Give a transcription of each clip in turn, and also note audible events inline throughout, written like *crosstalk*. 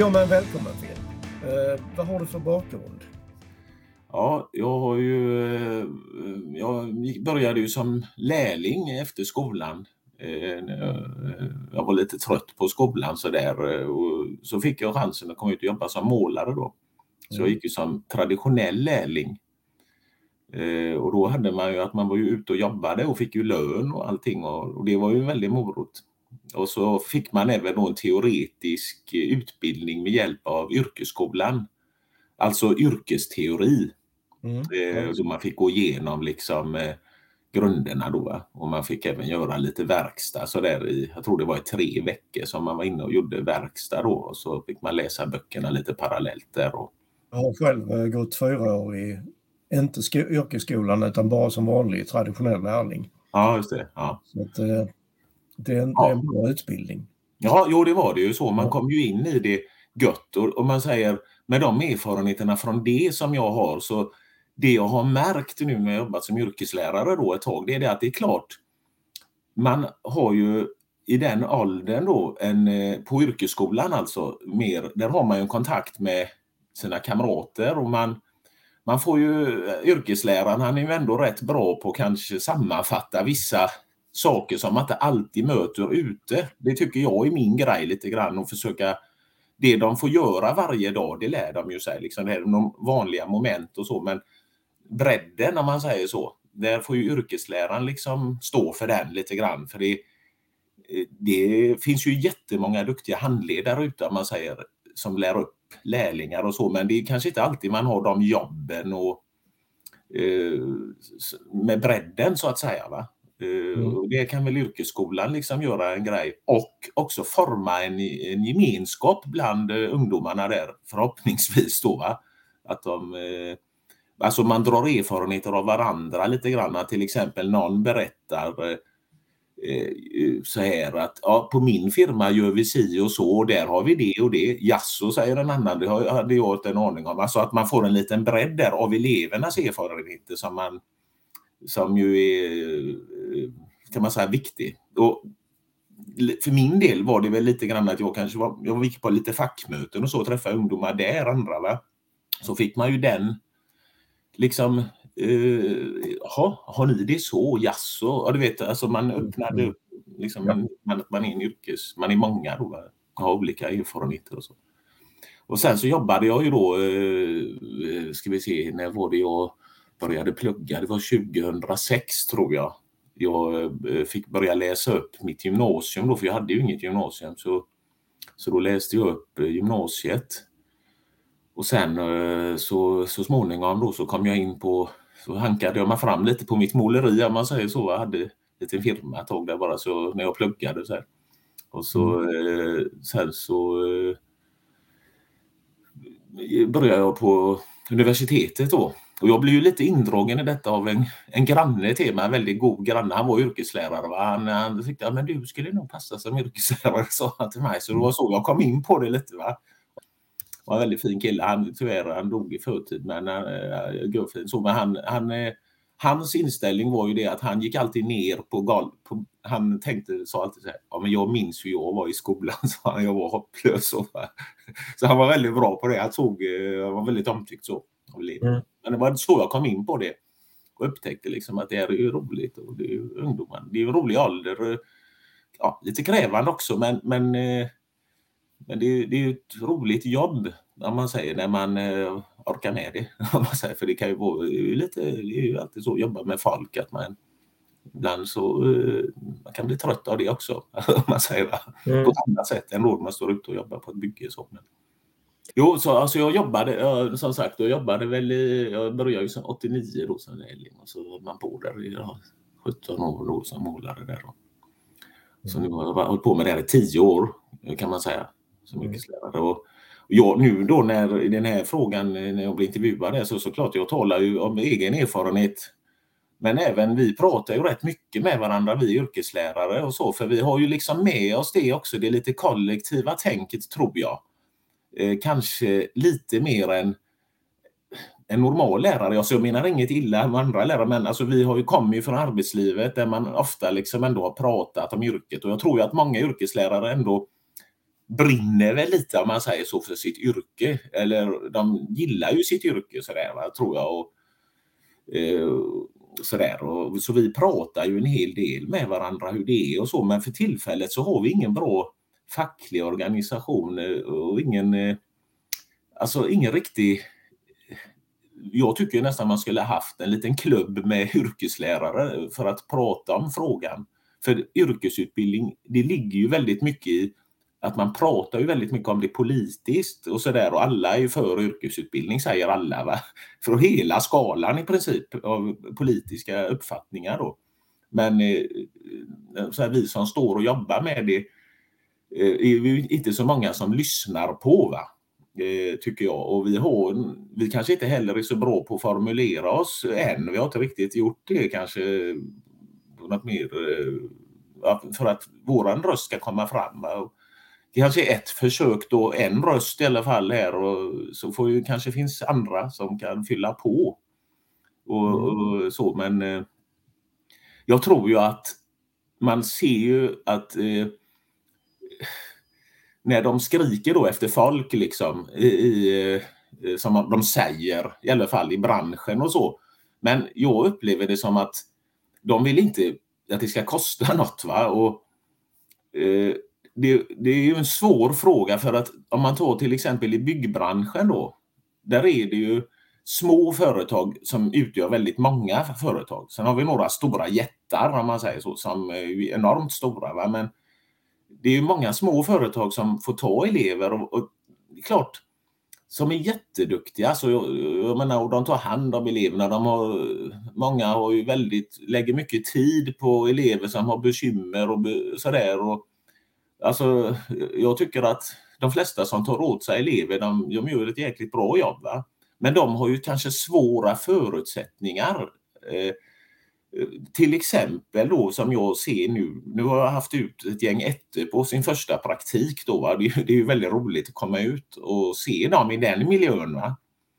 Ja, men välkommen Finn. Eh, vad har du för bakgrund? Ja, jag har ju... eh, Jag började ju som lärling efter skolan. Eh, jag- eh, Jag var lite trött på skolan så där. och Så fick jag chansen att komma ut och jobba som målare då. Så jag gick ju som traditionell lärling. Och då hade man ju att man var ju ute och jobbade och fick ju lön och allting och och det var ju en väldig morot. Och så fick man även en teoretisk utbildning med hjälp av yrkesskolan. Alltså yrkesteori. Mm. Eh, Så man fick gå igenom liksom eh, grunderna då. va. Och man fick även göra lite verkstad så där i, jag tror det var i tre veckor som man var inne och gjorde verkstad då. Och så fick man läsa böckerna lite parallellt där. Och, Jag har själv eh, gått fyra år i, inte sko- yrkesskolan utan bara som vanlig traditionell lärling. ja, just det. Ja. Så att, eh, det, är en, Ja. det är en bra utbildning. ja, jo det var det ju så. Man Ja. kom ju in i det gött. Och, och man säger med de erfarenheterna från det som jag har så det jag har märkt nu när jag jobbat som yrkeslärare då ett tag det är det att det är klart man har ju i den åldern då, en, eh, på yrkesskolan alltså, mer, där har man ju en kontakt med sina kamrater och man, man får ju, yrkesläraren han är ju ändå rätt bra på att kanske sammanfatta vissa saker som man inte alltid möter ute. Det tycker jag är min grej lite grann att försöka det de får göra varje dag, det lär de ju sig. Liksom, det är de vanliga moment och så, men bredden om man säger så, där får ju yrkesläraren liksom stå för den lite grann. För det, det finns ju jättemånga duktiga handledare ute om man säger som lär upp lärlingar och så, men det är kanske inte alltid man har de jobben och eh, med bredden så att säga. Va? Eh, Mm. och Det kan väl yrkesskolan liksom göra en grej och också forma en, en gemenskap bland eh, ungdomarna där förhoppningsvis då. Va? Att de eh, Alltså man drar erfarenheter av varandra lite grann. Att Till exempel någon berättar så här att ja, på min firma gör vi si och så och där har vi det och det. Jaså säger en annan, det har- hade jag inte en aning om. Alltså att man får en liten bredd där av elevernas erfarenheter som, man, som ju är eh, kan man säga viktig. Och för min del var det väl lite grann att jag kanske var, jag gick på lite fackmöten och så träffade ungdomar där, andra va. Så fick man ju den liksom, eh, "Jaha, har ni det så? Jaså? Ja, du vet, alltså man öppnade upp, liksom, Ja. man, man är en yrkes, man är många då, va? har olika erfarenheter och så. Och sen så jobbade jag ju då, eh, ska vi se, när var det jag började plugga? Det var 2006 tror jag. Jag eh, fick börja läsa upp mitt gymnasium då, för jag hade ju inget gymnasium. Så, så då läste jag upp eh, gymnasiet. Och sen eh, så, så småningom då så kom jag in på, så hankade jag mig fram lite på mitt måleri om man säger så. Jag hade en liten firma ett tag där bara så när jag pluggade så här. Och så eh, sen så började jag på universitetet då. Och jag blev ju lite indragen i detta av en, en granne till mig, en väldigt god granne. Han var yrkeslärare. Va? Han, han tyckte att men du skulle nog passa som yrkeslärare, *laughs* sa han till mig. Så det var så jag kom in på det lite. Va? var en väldigt fin kille. Han, tyvärr han dog i förtid, men eh, han äh, så. Men han, han, eh, hans inställning var ju det att han gick alltid ner på golvet. På, han tänkte, sa alltid så här, ja men jag minns hur jag var i skolan, *laughs* sa han, jag var hopplös. Och, så han var väldigt bra på det. Han, tog, eh, han var väldigt omtyckt så. av. Mm. Men det var så jag kom in på det och upptäckte liksom att det är ju roligt och det är ju ungdomar. Det är ju rolig ålder. Ja, lite krävande också men, men eh, men det, är- det är ju ett roligt jobb om man säger när man eh, orkar med det. *laughs* Om man säger. För det kan ju vara lite, det är ju alltid så att jobba med folk att man ibland så eh, man kan bli trött av det också. *laughs* Om man säger? Mm. på annat sätt än då när man står ute och jobbar på ett bygge. Så. Men, jo, så alltså jag jobbade, ja, som sagt, jag jobbade väl i, jag började ju som 89 då som lärling och så var man på där i ja, 17 år då som målare där. Då. Så nu har jag hållit på med det här i 10 år kan man säga som Mm. yrkeslärare. Och jag, nu då när i den här frågan när jag blir intervjuad här, så såklart jag talar ju om egen erfarenhet men även vi pratar ju rätt mycket med varandra, vi yrkeslärare och så, för vi har ju liksom med oss det också, det lite kollektiva tänket tror jag. Eh, kanske lite mer än en normal lärare. Alltså jag menar inget illa med andra lärare, men alltså vi har ju kommit ju från arbetslivet där man ofta liksom ändå har pratat om yrket och jag tror ju att många yrkeslärare ändå brinner väl lite om man säger så för sitt yrke. Eller de gillar ju sitt yrke sådär va, tror jag. Och, eh, sådär. Och, så vi pratar ju en hel del med varandra hur det är och så men för tillfället så har vi ingen bra facklig organisation eh, och ingen, eh, alltså ingen riktig jag tycker nästan man skulle haft en liten klubb med yrkeslärare för att prata om frågan. För yrkesutbildning, det ligger ju väldigt mycket i att man pratar ju väldigt mycket om det politiskt och sådär och alla är ju för yrkesutbildning säger alla. Va? För hela skalan i princip av politiska uppfattningar då. Men eh, så här, vi som står och jobbar med det är ju inte så många som lyssnar på. Va? Eh, tycker jag. Och vi, har, vi kanske inte heller är så bra på att formulera oss än. Vi har inte riktigt gjort det kanske något mer för att våran röst ska komma fram. Det kanske är ett försök då, en röst i alla fall här och så får ju kanske finns andra som kan fylla på. Och, mm. och så men eh, jag tror ju att man ser ju att eh, när de skriker då efter folk liksom i, i, eh, som de säger i alla fall i branschen och så. Men jag upplever det som att de vill inte att det ska kosta *laughs* något. Va? Och, eh, det, det, är ju en svår fråga för att om man tar till exempel i byggbranschen då. Där är det ju små företag som utgör väldigt många företag. Sen har vi några stora jättar om man säger så som är enormt stora. Va? Men det är ju många små företag som får ta elever och, och det är klart som är jätteduktiga. Så jag, jag menar, och de tar hand om eleverna. De har, många har ju väldigt, lägger mycket tid på elever som har bekymmer och sådär. Och, alltså, jag tycker att de flesta som tar åt sig elever, de, de gör ett jäkligt bra jobb. Va? Men de har ju kanske svåra förutsättningar. Eh, till exempel då som jag ser nu, nu har jag haft ut ett gäng ettor på sin första praktik då. Va? Det, är ju väldigt roligt att komma ut och se dem i den miljön. Va?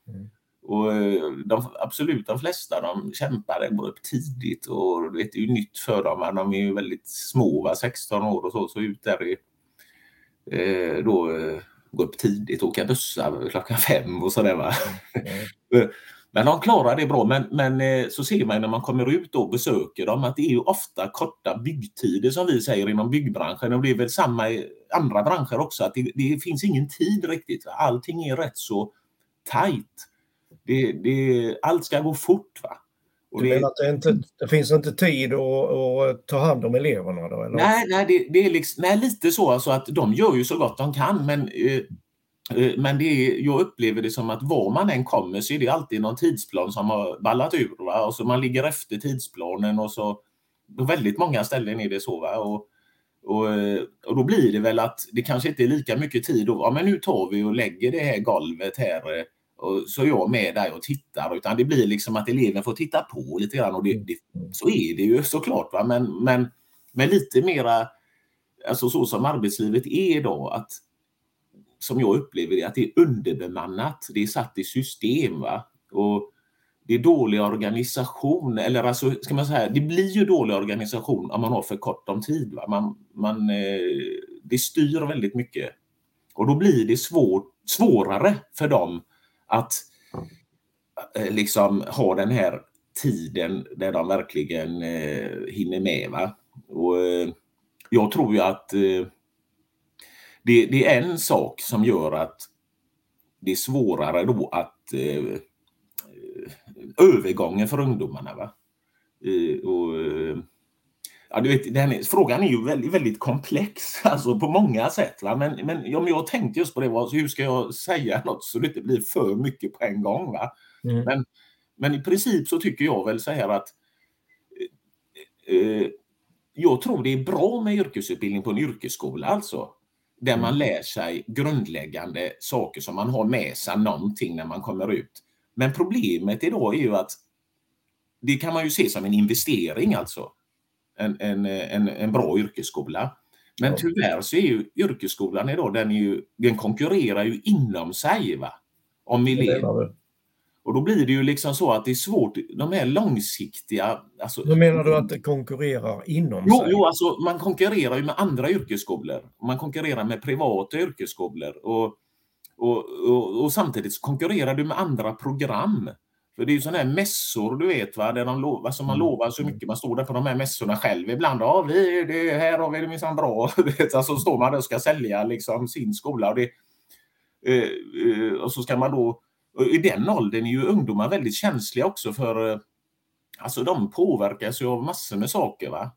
Mm. Och eh, de, absolut de flesta de kämpar, går upp tidigt och det är ju nytt för dem. Va? De är ju väldigt små, va? 16 år och så, så ut där i, eh, då, eh, gå upp tidigt, åka bussar klockan fem och sådär. Va? Mm. *laughs* Men de klarar det bra. Men, men eh, så ser man när man kommer ut och besöker dem att det är ofta korta byggtider som vi säger inom byggbranschen. Och det är väl samma i andra branscher också. att Det, det finns ingen tid riktigt. Allting är rätt så tajt. Det, det, allt ska gå fort. Va? Och du menar att det, inte, det finns inte tid att, ta hand om eleverna? Då, eller? Nej, nej, det, det är liksom, nej, lite så alltså att de gör ju så gott de kan men Eh, men det är, jag upplever det som att var man än kommer så är det alltid någon tidsplan som har ballat ur. Va? Och så man ligger efter tidsplanen och så på väldigt många ställen är det så. Va? Och, och, och då blir det väl att det kanske inte är lika mycket tid. Och, ja, men nu tar vi och lägger det här golvet här eh, och så är jag med där och tittar. Utan det blir liksom att eleven får titta på lite grann. Och det, det, så är det ju såklart. Va? Men, men, men lite mera, alltså så som arbetslivet är idag, att som jag upplever det, att det är underbemannat. Det är satt i system. Va? Och det är dålig organisation, eller alltså, ska man säga, det blir ju dålig organisation om man har för kort om tid. Va? Man, man, eh, det styr väldigt mycket. Och då blir det svår, svårare för dem att eh, liksom ha den här tiden där de verkligen eh, hinner med. Va? Och, eh, jag tror ju att eh, det, det, är en sak som gör att det är svårare då att eh, övergången för ungdomarna. Va? Eh, och, eh, ja, du vet, den är, frågan är ju väldigt, väldigt komplex *laughs* alltså på många sätt. Va? Men, men om jag tänkte just på det, var, hur ska jag säga något så det inte blir för mycket på en gång? Va? Mm. Men, men i princip så tycker jag väl så här att eh, eh jag tror det är bra med yrkesutbildning på en yrkesskola alltså där man mm. lär sig grundläggande saker som man har med sig någonting när man kommer ut. Men problemet idag är ju att det kan man ju se som en investering alltså. En, en, en, en bra yrkesskola. Men tyvärr så är ju yrkesskolan idag, den, är ju, den konkurrerar ju inom sig va? om elever. Och då blir det ju liksom så att det är svårt, de här långsiktiga... Alltså, Hur menar du att det konkurrerar inom jo, sig? Jo, alltså man konkurrerar ju med andra yrkesskolor. Man konkurrerar med privata yrkesskolor. Och, och, och, och samtidigt så konkurrerar du med andra program. För det är ju sådana här mässor, du vet, va, där de lovar, alltså man Mm. lovar så mycket. Man står där på de här mässorna själv ibland. Ja, vi, det, här har vi det minsann bra. *laughs* Du vet, alltså står man där och ska sälja liksom, sin skola. Och, det, eh, eh, och så ska man då... Och I den åldern är ju ungdomar väldigt känsliga också för... eh, Alltså de påverkas ju av massor med saker. va.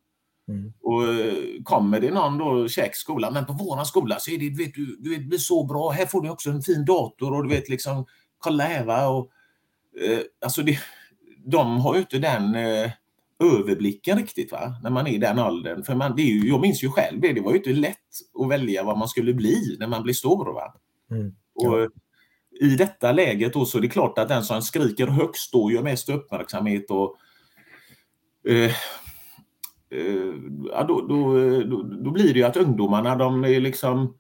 Mm. Och eh, kommer det någon då käk skola, men på våran skola så är det, du vet, du, du vet, det blir så bra. Här får du också en fin dator och du vet liksom, kolla här va. Och, eh, alltså det, de har ju inte den eh, överblicken riktigt va, när man är i den åldern. För man, det är ju, jag minns ju själv det, det var ju inte lätt att välja vad man skulle bli när man blir stor. Va? Mm. Och eh, i detta läget då så är det klart att den som skriker högst då gör mest uppmärksamhet och eh, eh, ja, då, då, då, då blir det ju att ungdomarna de är liksom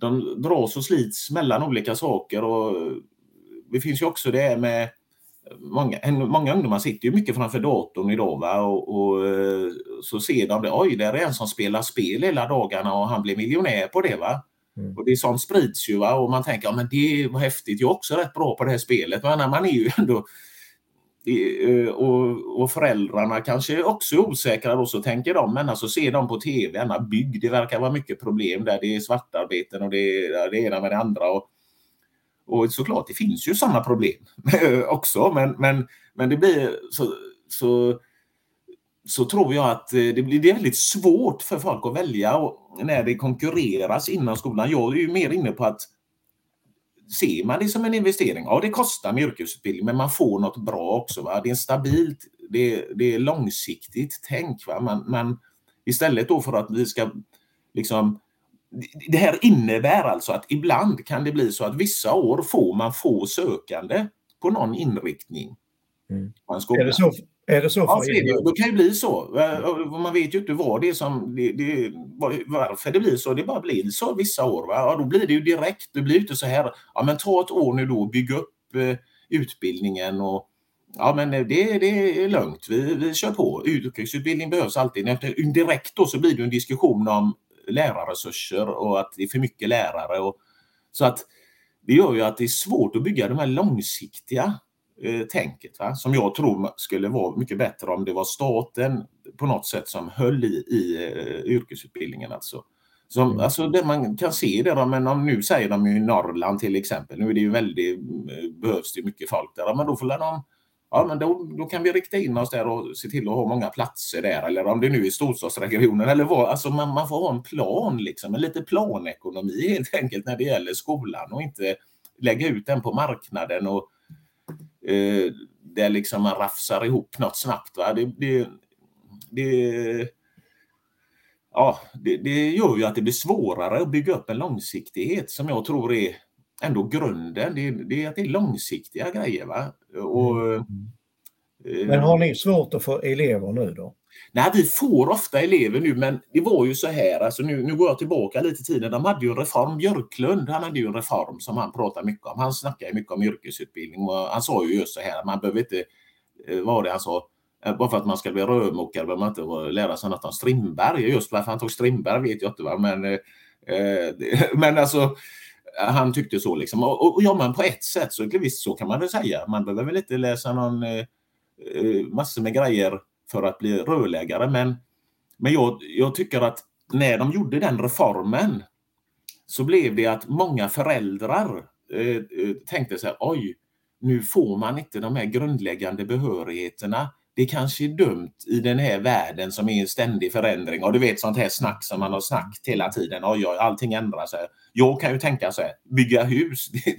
de dras och slits mellan olika saker och det finns ju också det med Många, många ungdomar sitter ju mycket framför datorn idag va? Och, och eh, så ser de det, oj där är en som spelar spel hela dagarna och han blir miljonär på det va. Mm. Och det sånt sprids ju va? och man tänker, ja men det var häftigt, jag är också rätt bra på det här spelet. Men man är ju *laughs* ändå eh, och, och föräldrarna kanske också är osäkra då så tänker de, men alltså ser de på tv, denna bygg, det verkar vara mycket problem där, det är svartarbeten och det är det ena med det andra. Och, och såklart, det finns ju sådana problem *laughs* också, men, men, men det blir så, så, så tror jag att eh, det blir det är väldigt svårt för folk att välja när det konkurreras inom skolan. Jag är ju mer inne på att ser man det som en investering, ja det kostar med yrkesutbildning men man får något bra också. Va? Det är stabilt, det är, det är långsiktigt tänk. Va? Man, man, istället då för att vi ska liksom det här innebär alltså att ibland kan det bli så att vissa år får man få sökande på någon inriktning. Mm. på en skola. Är det så, är det så Ja, för det. Det kan ju bli så. Och Man vet ju inte vad det är som, det, det, var- varför det blir så. Det bara blir så vissa år. Va? Ja, då blir det ju direkt. Det blir ju inte så här, ja men ta ett år nu då och bygga upp eh, utbildningen och Ja men det, det är lugnt, vi, vi kör på. Yrkesutbildning behövs alltid. När- Direkt då så blir det en diskussion om lärarresurser och att det är för mycket lärare. Och, så att det gör ju att det är svårt att bygga de här långsiktiga eh, tänket. Va? Som jag tror skulle vara mycket bättre om det var staten på något sätt som höll i, i eh, yrkesutbildningen. Alltså. Som, Mm. alltså det man kan se det, då, men om nu säger de ju i Norrland till exempel, nu är det ju väldigt, eh, behövs det mycket folk där, men då får de Ja, men då, då kan vi rikta in oss där och se till att ha många platser där. Eller om det nu är storstadsregionen eller vad. Alltså man, man får ha en plan, liksom, en lite planekonomi helt enkelt när det gäller skolan och inte lägga ut den på marknaden och eh, där liksom man rafsar ihop något snabbt. Va? Det, det, det, ja, det, det gör ju att det blir svårare att bygga upp en långsiktighet som jag tror är ändå grunden. Det, det är att det är långsiktiga grejer. Va? Och, eh, Men har ni svårt att få elever nu då? Nej, vi får ofta elever nu, men det var ju så här, alltså nu, nu går jag tillbaka lite i tiden, de hade ju en reform, Björklund, han hade ju en reform som han pratade mycket om. Han snackade mycket om yrkesutbildning och han sa ju just så här, man behöver inte, eh, vad var det han sa, eh, bara för att man ska bli rörmokare behöver man inte lära sig något om Strindberg. Just varför han tog Strindberg vet jag inte, va? men, eh, eh *laughs* men alltså han tyckte så liksom. Och, och ja, men på ett sätt så visst så kan man väl säga. Man behöver väl inte läsa någon eh, eh, massor med grejer för att bli rörläggare. Men, men jag, jag tycker att när de gjorde den reformen så blev det att många föräldrar eh, eh tänkte så här, oj, nu får man inte de här grundläggande behörigheterna. Det kanske är dumt i den här världen som är en ständig förändring. Och du vet sånt här snack som man har snackat hela tiden. Oj, oj, allting ändrar sig. Jag kan ju tänka så här, bygga hus, *laughs* det,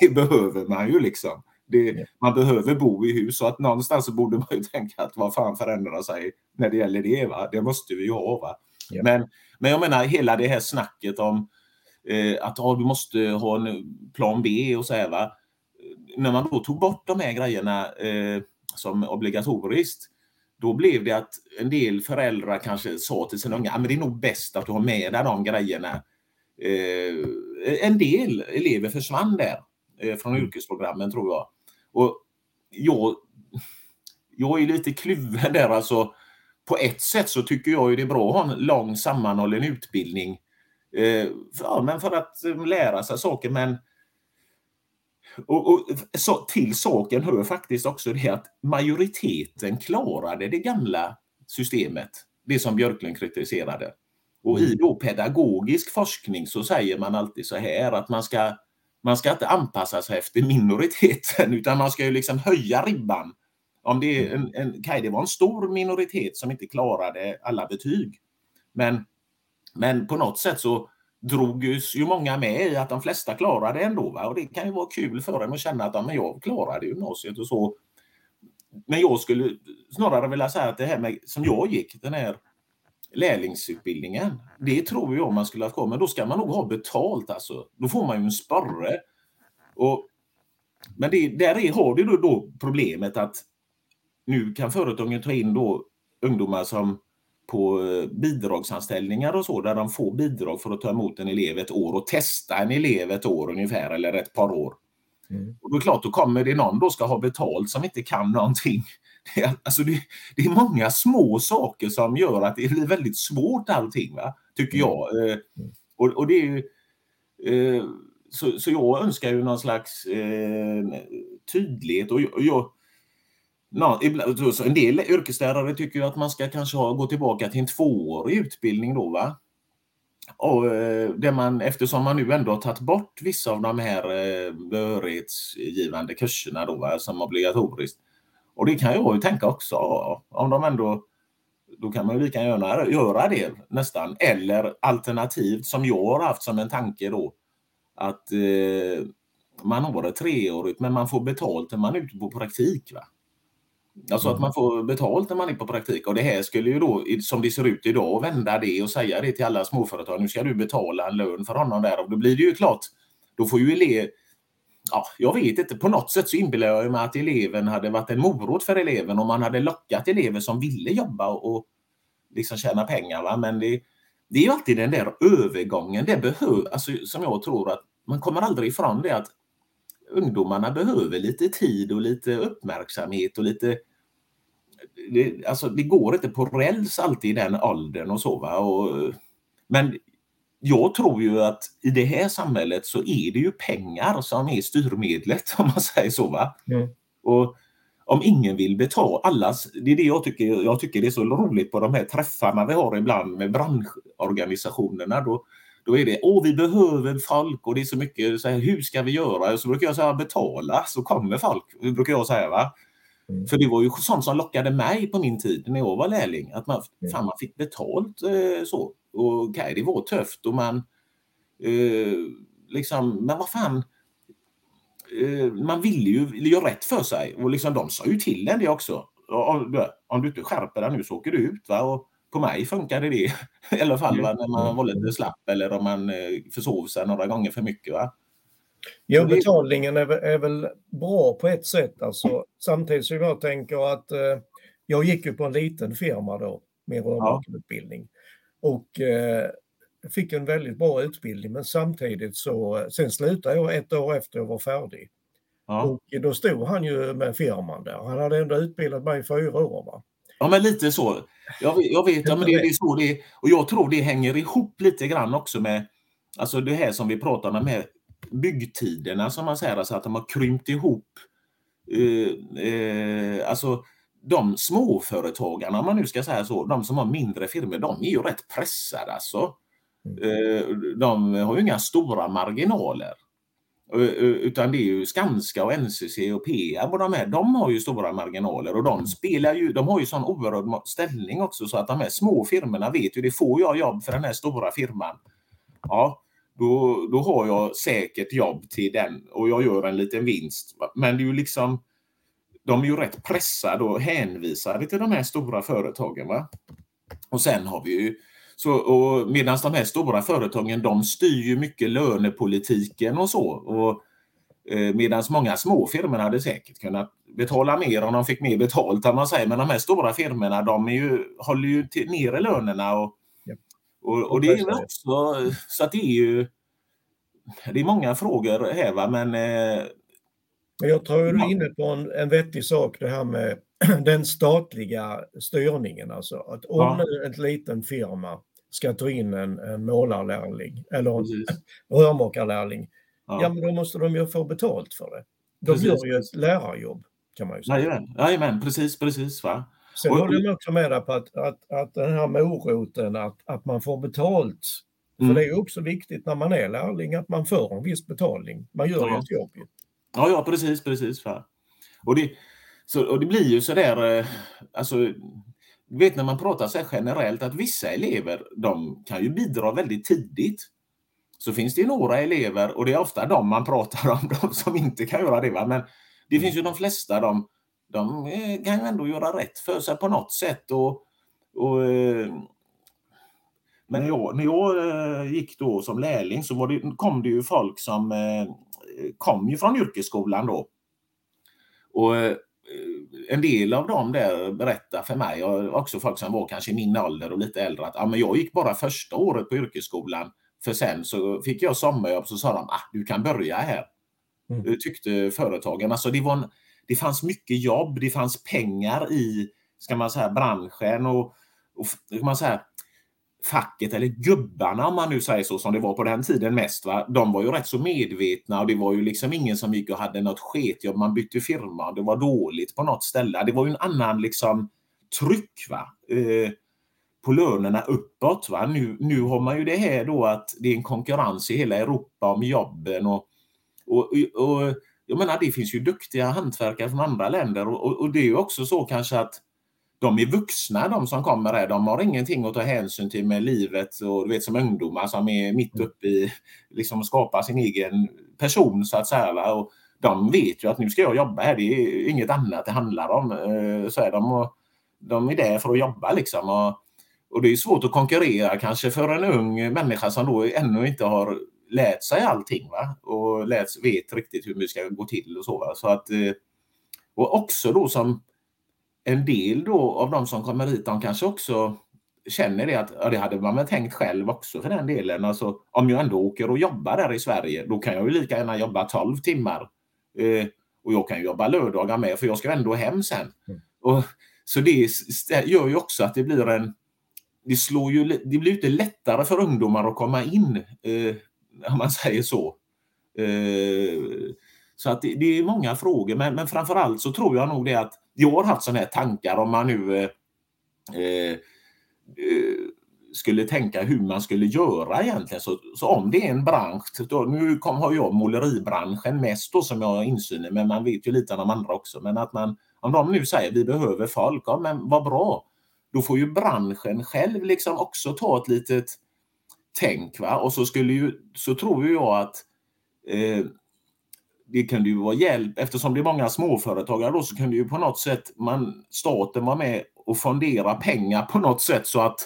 det behöver man ju liksom. Det. Man behöver bo i hus så att någonstans så borde man ju *laughs* tänka att vad fan förändrar sig när det gäller det. Va? Det måste vi ju ha. Va? Ja. Men, men jag menar hela det här snacket om eh, att ah, du måste ha en plan B och så här. Va? När man då tog bort de här grejerna eh, som obligatoriskt då blev det att en del föräldrar kanske sa till sina unga att det är nog bäst att du har med dig de grejerna. Eh, en del elever försvann där eh, från Mm. yrkesprogrammen tror jag. Och jag, jag är lite kluven där alltså. På ett sätt så tycker jag ju det är bra att ha en lång sammanhållen utbildning. Eh, för, ja, men för att lära sig saker men och, och så, till saken hör faktiskt också det att majoriteten klarade det gamla systemet. Det som Björklund kritiserade. Och i mm. då pedagogisk forskning så säger man alltid så här att man ska, man ska inte anpassa sig efter minoriteten utan man ska ju liksom höja ribban. Om det, är en, en, okay, det var en stor minoritet som inte klarade alla betyg. Men, men på något sätt så drogs ju många med i att de flesta klarade ändå. Va? Och det kan ju vara kul för en att känna att ja, men jag klarade gymnasiet och så. Men jag skulle snarare vilja säga att det här med, som jag gick, den här lärlingsutbildningen, det tror jag man skulle ha kvar, men då ska man nog ha betalt alltså. Då får man ju en sporre. Och, men det, där är, har du då, då problemet att nu kan företagen ta in då ungdomar som på eh, bidragsanställningar och så där de får bidrag för att ta emot en elev ett år och testa en elev ett år ungefär eller ett par år. Mm. Och då är klart, då kommer det någon då ska ha betalt som inte kan någonting. *laughs* Det är, alltså det, det är många små saker som gör att det blir väldigt svårt allting, va? tycker mm. jag. Eh. Och, och det är ju, eh, så, så jag önskar ju någon slags tydlighet och jag, No, en del yrkeslärare tycker att man ska kanske ha, gå tillbaka till en tvåårig utbildning då va. Och, eh, det man, eftersom man nu ändå har tagit bort vissa av de här eh, behörighetsgivande kurserna då va, som obligatoriskt. Och det kan jag ju tänka också, om de ändå då kan man ju lika gärna göra det nästan. Eller alternativt som jag har haft som en tanke då att eh, man har det treårigt men man får betalt när man är ute på praktik. Va? Alltså att mm. man får betalt när man är på praktik och det här skulle ju då, som det ser ut idag, vända det och säga det till alla småföretag. Nu ska du betala en lön för honom där och då blir det ju klart, då får ju elev... Ja, jag vet inte, på något sätt så inbillar jag mig att eleven hade varit en morot för eleven om man hade lockat elever som ville jobba och liksom tjäna pengar. Va? Men det, det är ju alltid den där övergången, det behöver, alltså, som jag tror att man kommer aldrig ifrån det att ungdomarna behöver lite tid och lite uppmärksamhet och lite det, alltså, det går inte på räls alltid i den åldern och så. Va? Och, men jag tror ju att i det här samhället så är det ju pengar som är styrmedlet *laughs* om man säger så. Va? Mm. Och om ingen vill betala, allas, det är det jag tycker, jag tycker det är så roligt på de här träffarna vi har ibland med branschorganisationerna. Då, då är det, åh vi behöver folk och det är så mycket, så här, hur ska vi göra? Så brukar jag säga betala så kommer folk, brukar jag säga. Va? Mm. För det var ju sånt som lockade mig på min tid när jag var lärling. Att man, mm. fan, man fick betalt eh, så. Och okay, det var tufft och man eh, liksom, men vad fan. Eh, man ville ju göra rätt för sig och liksom, de sa ju till en det också. Om, om du inte skärper dig nu så åker du ut. Va? Och på mig funkade det *laughs* i alla fall va? när man var lite slapp eller om man eh, försov sig några gånger för mycket. Va? Jo, betalningen är, är väl bra på ett sätt. Alltså, samtidigt som jag tänker att eh, jag gick ju på en liten firma då med rörmokarutbildning och eh, fick en väldigt bra utbildning men samtidigt så sen slutade jag ett år efter jag var färdig. Ja. Och då stod han ju med firman där. Han hade ändå utbildat mig i fyra år. Va? Ja, men lite så. Jag, jag vet, ja, men det, det är så det Och jag tror det hänger ihop lite grann också med alltså det här som vi pratar om med byggtiderna som man säger, alltså att de har krympt ihop. Eh, eh, alltså de småföretagarna, om man nu ska säga så, de som har mindre firmor, de är ju rätt pressade alltså. Mm. Eh, de har ju inga stora marginaler. Eh, eh, utan det är ju Skanska och NCC och Peab och de här, de har ju stora marginaler och de mm. spelar ju, de har ju sån oerhörd ställning också så att de här små firmorna vet ju, det får jag jobb för den här stora firman. Ja, då, då har jag säkert jobb till den och jag gör en liten vinst. Men det är ju liksom, de är ju rätt pressade och hänvisade till de här stora företagen. Va? Och sen har vi ju så, medan de här stora företagen de styr ju mycket lönepolitiken och så. Och, eh, medan många små firmor hade säkert kunnat betala mer om de fick mer betalt. man säger. Men de här stora firmorna de är ju, håller ju till, nere lönerna och och, och det är också, så att det är ju, det är många frågor här va, men eh, Men jag tror du är inne på en, en vettig sak det här med *clears throat* den statliga styrningen. Alltså att om ja. en liten firma ska ta in en, en målarlärling eller en *clears throat* rörmokarlärling, ja. ja men då måste de ju få betalt för det. De precis. gör ju ett lärarjobb kan man ju säga. Jajamän, Jajamän precis, precis. Va? Sen håller jag också med dig på att, att, att den här moroten, att, att man får betalt. För mm. det är också viktigt när man är lärling att man får en viss betalning. Man gör ja. ju ett jobb. Ja, ja precis, precis. Va? Och, det, så, och det blir ju så där, eh, alltså, du vet när man pratar så här generellt att vissa elever de kan ju bidra väldigt tidigt. Så finns det ju några elever, och det är ofta de man pratar om, de som inte kan göra det. Va? Men det finns ju de flesta, de, de eh, kan ju ändå göra rätt för sig på något sätt. Och, och eh, eh, men jag, när jag eh, gick då som lärling så det, kom det ju folk som kom ju från yrkesskolan då. Och en del av dem där berättar för mig, och också folk som var kanske min ålder och lite äldre, att ja, men jag gick bara första året på yrkesskolan för sen så fick jag sommarjobb så sa de ah, du kan börja här. Mm. Tyckte företagen. Alltså det, var en, det fanns mycket jobb, det fanns pengar i ska man säga, branschen och, och man säga, facket eller gubbarna om man nu säger så som det var på den tiden mest. Va? De var ju rätt så medvetna och det var ju liksom ingen som gick och hade något sketjobb. Man bytte firma och det var dåligt på något ställe. Det var ju en annan liksom tryck va? Eh, på lönerna uppåt. Va? Nu, nu har man ju det här då att det är en konkurrens i hela Europa om jobben och, och, och jag menar det finns ju duktiga hantverkare från andra länder och, och det är ju också så kanske att de är vuxna de som kommer här. De har ingenting att ta hänsyn till med livet och du vet som ungdomar som är mitt mm. uppe i liksom skapa sin egen person så att säga. Och de vet ju att nu ska jag jobba här. Det är inget annat det handlar om. Eh, så är de, de är där för att jobba liksom. Och, och det är svårt att konkurrera kanske för en ung människa som då ännu inte har lärt sig allting va? och lärt, vet riktigt hur det ska gå till och så. Va? så att, eh, och också då som en del då av de som kommer hit, de kanske också känner det att ja, det hade man väl tänkt själv också för den delen. Alltså, om jag ändå åker och jobbar där i Sverige, då kan jag ju lika gärna jobba 12 timmar. Eh, och jag kan jobba lördagar med, för jag ska ändå hem sen. Mm. Och, så det gör ju också att det blir en... Det, slår ju, det blir inte lättare för ungdomar att komma in, eh, om man *laughs* säger så. Eh, så att det, det, är många frågor, men, men framförallt så tror jag nog det att jag har haft sådana här tankar om man nu eh, eh, skulle tänka hur man skulle göra egentligen. Så, så om det är en bransch, då, nu kom, har jag måleribranschen mest då som jag har insyn i, men man vet ju lite om de andra också. Men att man, om de nu säger vi behöver folk, ja men vad bra. Då får ju branschen själv liksom också ta ett litet tänk. Va? Och så, skulle ju, så tror jag att eh, det kunde ju vara hjälp, eftersom det är många småföretagare då så kunde ju på något sätt man, staten vara med och fondera pengar på något sätt så att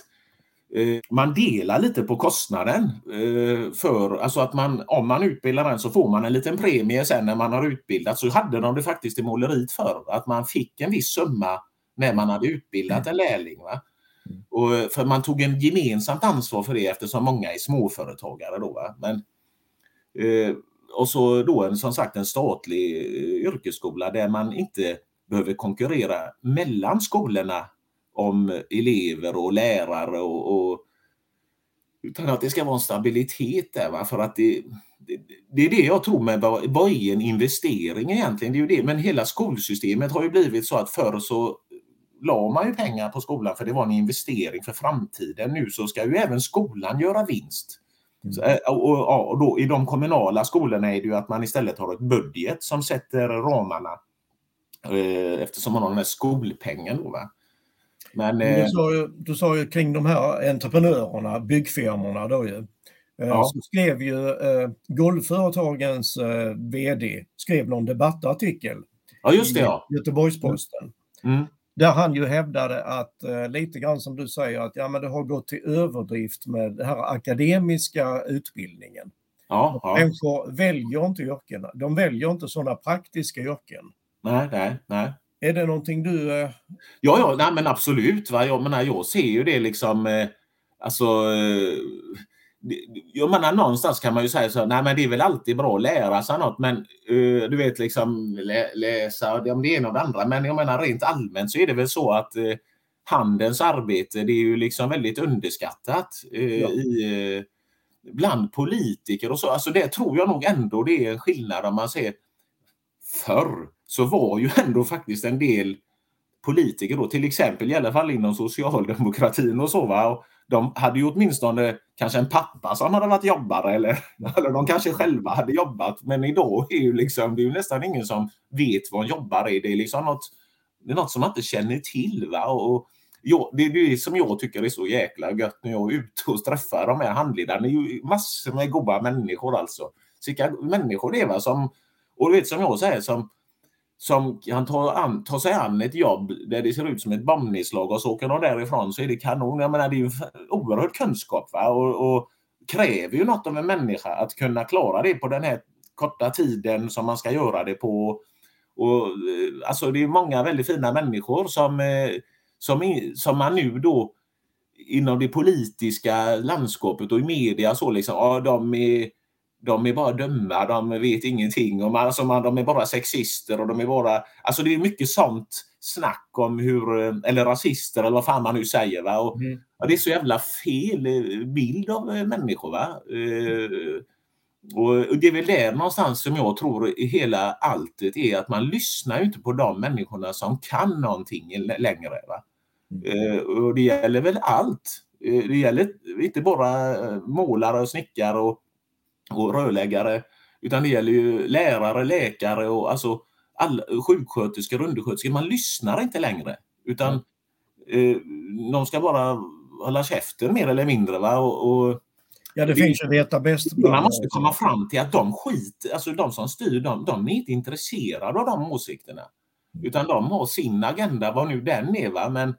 eh, man delar lite på kostnaden. Eh, för, alltså att man, om man utbildar en så får man en liten premie sen när man har utbildat. Så hade de det faktiskt i måleriet för att man fick en viss summa när man hade utbildat en lärling. Va? Och, för man tog en gemensamt ansvar för det eftersom många är småföretagare. Då, va? Men, eh, och så då en, som sagt en statlig eh, yrkesskola där man inte behöver konkurrera mellan skolorna om elever och lärare och, och utan att det ska vara en stabilitet där. Va? För att det, det, det, är det jag tror med vad, vad är en investering egentligen? Det är ju det. Men hela skolsystemet har ju blivit så att förr så la man ju pengar på skolan för det var en investering för framtiden. Nu så ska ju även skolan göra vinst. Mm. eh, och, och, och, då, I de kommunala skolorna är det ju att man istället har ett budget som sätter ramarna eh, eftersom man har den här skolpengen. Då, va? Men, du, eh, sa ju, du sa ju kring de här entreprenörerna, byggfirmorna då ju. Ja. Så skrev ju eh, Golvföretagens eh, VD skrev någon debattartikel ja, just det, ja. i Göteborgs-Posten. Mm. Där han ju hävdade att, eh, lite grann som du säger, att ja, men det har gått till överdrift med den här akademiska utbildningen. Ja, ja. Människor väljer inte yrken, de väljer inte sådana praktiska yrken. Nej, nej, nej. Är det någonting du... Eh... Ja, ja, nej, men absolut. Va? Jag, menar, jag ser ju det liksom, eh, alltså, eh, jag menar någonstans kan man ju säga så nej men det är väl alltid bra att lära sig något men uh, du vet liksom lä läsa om det ena och det andra men jag menar rent allmänt så är det väl så att uh, handens arbete det är ju liksom väldigt underskattat uh, ja. i, bland politiker och så. Alltså det tror jag nog ändå det är en skillnad om man ser förr så var ju ändå faktiskt en del politiker då, till exempel i alla fall inom socialdemokratin och så. Va? Och de hade ju åtminstone kanske en pappa som hade varit jobbare eller, *laughs* eller de kanske själva hade jobbat. Men idag är ju liksom, det är ju nästan ingen som vet vad en jobbare är. Det är liksom något, det är något som man inte känner till. Va? Och, ja, det är det som jag tycker är så jäkla gött när jag är ute och träffar de här handledarna. Det är ju massor med goda människor alltså. Vilka människor det är va? som, och du vet som jag säger, som som kan ta, an, ta sig an ett jobb där det ser ut som ett bombnedslag och så åker de därifrån så är det kanon. Jag menar, det är ju oerhörd kunskap va? Och, och kräver ju något av en människa att kunna klara det på den här korta tiden som man ska göra det på. Och, eh, alltså det är många väldigt fina människor som, eh, som, som man nu då inom det politiska landskapet och i media så liksom, ja, de är de är bara dumma, de vet ingenting. Och man, alltså man, de är bara sexister och de är bara... Alltså det är mycket sånt snack om hur... Eller rasister eller vad fan man nu säger. Va? Och, mm. och det är så jävla fel eh, bild av eh, människor. Va? Uh, och det är väl där någonstans som jag tror i hela alltet är att man lyssnar inte på de människorna som kan någonting längre. Va? Mm. Och det gäller väl allt. Det gäller inte bara målare och snickare och och rörläggare. Utan det gäller ju lärare, läkare och alltså all, sjuksköterskor, undersköterskor. Man lyssnar inte längre. Utan eh, de ska bara hålla käften mer eller mindre. Va? Och, och ja, det, finns ju veta bäst. Man måste komma fram till att de skit, alltså de som styr, de, de är inte intresserade av de åsikterna. Utan de har sin agenda, vad nu den är. Va? Men,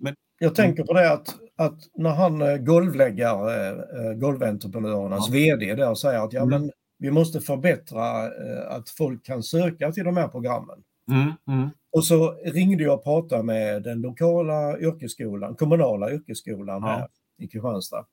men... Jag tänker på det att att när han eh, golvläggare, eh, golventreprenörernas ja. VD där säger att ja, mm. men vi måste förbättra eh, att folk kan söka till de här programmen. Mm. Mm. Och så ringde jag och pratade med den lokala yrkesskolan, kommunala yrkesskolan ja. här i Kristianstad.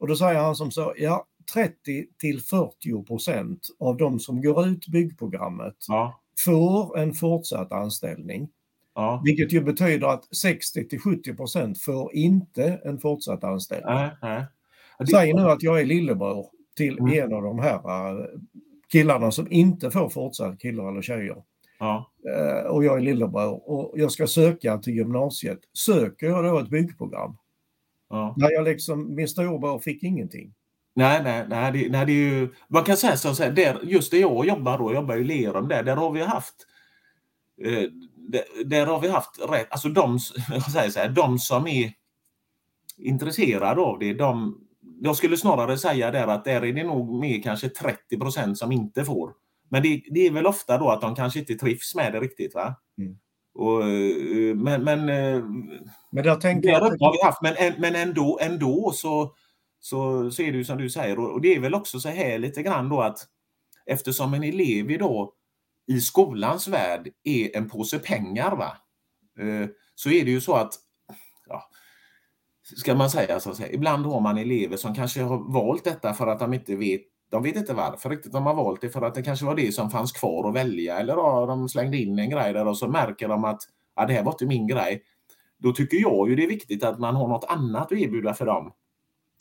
Och då säger han som så, ja 30 till 40 procent av de som går ut byggprogrammet ja. får en fortsatt anställning. Ja. Vilket ju betyder att 60 till 70 procent får inte en fortsatt anställning. Nej, nej. Säg nu att jag är lillebror till mm. en av de här äh, killarna som inte får fortsatt killar eller tjejer. Ja. Äh, och jag är lillebror och jag ska söka till gymnasiet. Söker jag då ett byggprogram? Ja. När jag liksom, min storebror fick ingenting. Nej, nej, nej, det, nej det är ju, man kan säga så här, just där jag jobbar då, jag jobbar i Lerum där, där har vi haft eh, där har vi haft rätt, alltså de, *laughs* jag säger så här, de som är intresserade av det, de, jag skulle snarare säga där att där är det nog mer kanske 30 procent som inte får. Men det, det, är väl ofta då att de kanske inte trivs med det riktigt. va? Mm. Och, eh, men men, eh, men jag tänker det har vi haft, men, men ändå, ändå så, så, så är det ju som du säger och det är väl också så här lite grann då att eftersom en elev idag i skolans värld är en påse pengar va? Eh, så är det ju så att ja, ska man säga så att säga, ibland har man elever som kanske har valt detta för att de inte vet de vet inte varför riktigt de har valt det för att det kanske var det som fanns kvar att välja eller ja, de slängde in en grej där och så märker de att ja, det här var inte min grej. Då tycker jag ju det är viktigt att man har något annat att erbjuda för dem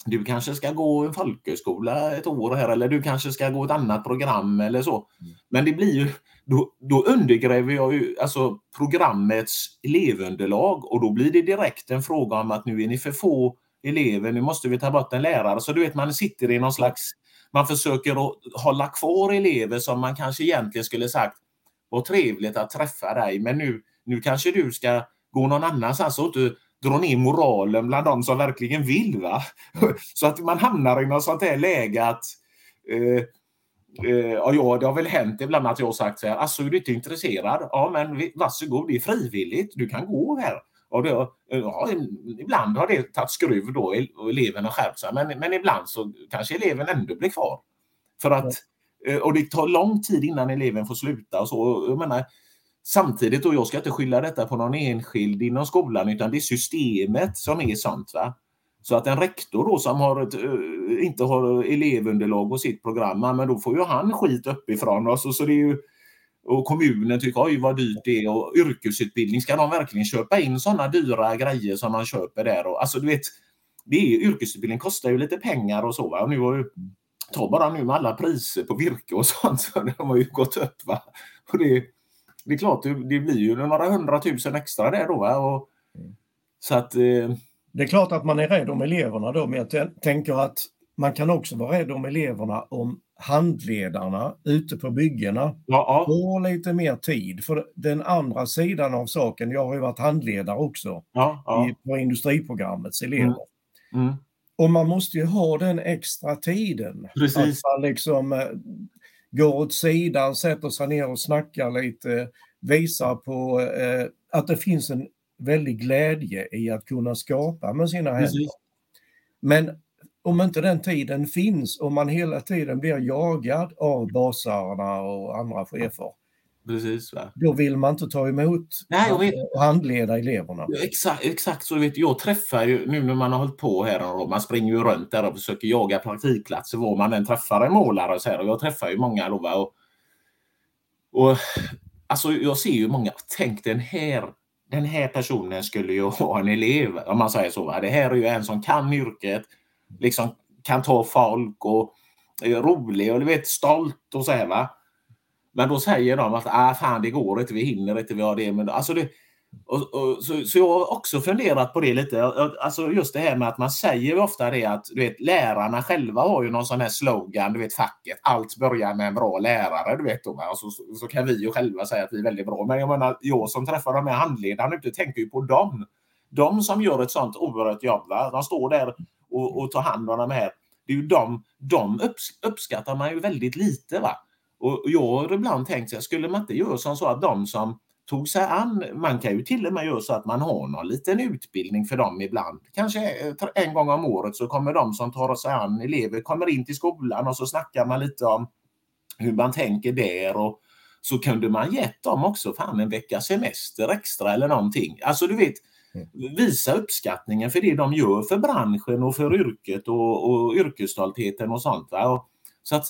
du kanske ska gå en folkhögskola ett år här eller du kanske ska gå ett annat program eller så. Mm. Men det blir ju, då, då undergräver jag ju alltså programmets elevunderlag och då blir det direkt en fråga om att nu är ni för få elever, nu måste vi ta bort en lärare. Så du vet, man sitter i någon slags, man försöker att hålla kvar elever som man kanske egentligen skulle sagt, vad trevligt att träffa dig, men nu, nu kanske du ska gå någon annanstans och inte dra ner moralen bland de som verkligen vill. Va? Så att man hamnar i något sånt här läge att eh, eh, ja, det har väl hänt ibland att jag har sagt så här, alltså är du inte intresserad? Ja, men varsågod, det är frivilligt, du kan gå här. Och det, ja, ibland har det tagit skruv då och eleverna skärpt sig, men, men ibland så kanske eleven ändå blir kvar. För att, eh, och det tar lång tid innan eleven får sluta och så. Jag menar, Samtidigt, och jag ska inte skylla detta på någon enskild inom skolan, utan det är systemet som är sånt. Va? Så att en rektor då som har ett, eh, inte har elevunderlag på sitt program, men då får ju han skit uppifrån. Alltså, så det är ju, och kommunen tycker oj vad dyrt det är och yrkesutbildning, ska de verkligen köpa in sådana dyra grejer som man köper där? Och, alltså du vet, det är, yrkesutbildning kostar ju lite pengar och så. Va? Och nu har ju, ta bara nu med alla priser på virke och sånt, *laughs* så de har ju gått upp. Va? Och det, det är klart, det, det blir ju några hundratusen extra där då. Va? Och, så att... Eh... Det är klart att man är rädd om eleverna då, men jag tänker att man kan också vara rädd om eleverna om handledarna ute på byggena ja, får lite mer tid. För den andra sidan av saken, jag har ju varit handledare också ja, ja. I, på industriprogrammets elever. Mm. Mm. Och man måste ju ha den extra tiden. Precis. Att man liksom eh, går åt sidan, sätter sig ner och snackar lite, visar på eh, att det finns en väldig glädje i att kunna skapa med sina händer. Precis. Men om inte den tiden finns och man hela tiden blir jagad av basarna och andra chefer. Precis, va? Då vill man inte ta emot Nej, vet, och handleda eleverna. Exakt, exakt så. Vet, jag träffar ju, nu när man har hållit på här, och man springer ju runt där och försöker jaga praktikplatser var man än träffar en målare. Och, så här, och jag träffar ju många. Då, va? Och, och, alltså, jag ser ju många, tänk den här den här personen skulle ju *laughs* ha en elev, om man säger så. Va? Det här är ju en som kan yrket, liksom kan ta folk och är rolig och du vet stolt och så här va. Men då säger de att ah, fan det går inte, vi hinner inte, vi har det. Men, alltså det och, och, så, så jag har också funderat på det lite. Alltså just det här med att man säger ofta det att du vet, lärarna själva har ju någon sån här slogan, du vet facket, allt börjar med en bra lärare. Du vet, och så, så, så kan vi ju själva säga att vi är väldigt bra. Men jag menar, jag som träffar de här handledarna ute tänker ju på dem. De som gör ett sånt oerhört jobb. Va? De står där och, och tar hand om de här. Det är ju de, de uppskattar man ju väldigt lite. va och jag har ibland tänkt så här, skulle man inte göra som så att de som tog sig an, man kan ju till och med göra så att man har någon liten utbildning för dem ibland. Kanske en gång om året så kommer de som tar sig an elever, kommer in till skolan och så snackar man lite om hur man tänker där och så kunde man gett dem också fan en vecka semester extra eller någonting. Alltså du vet, mm. visa uppskattningen för det de gör för branschen och för yrket och, och yrkesstoltheten och sånt. Va? Och, så att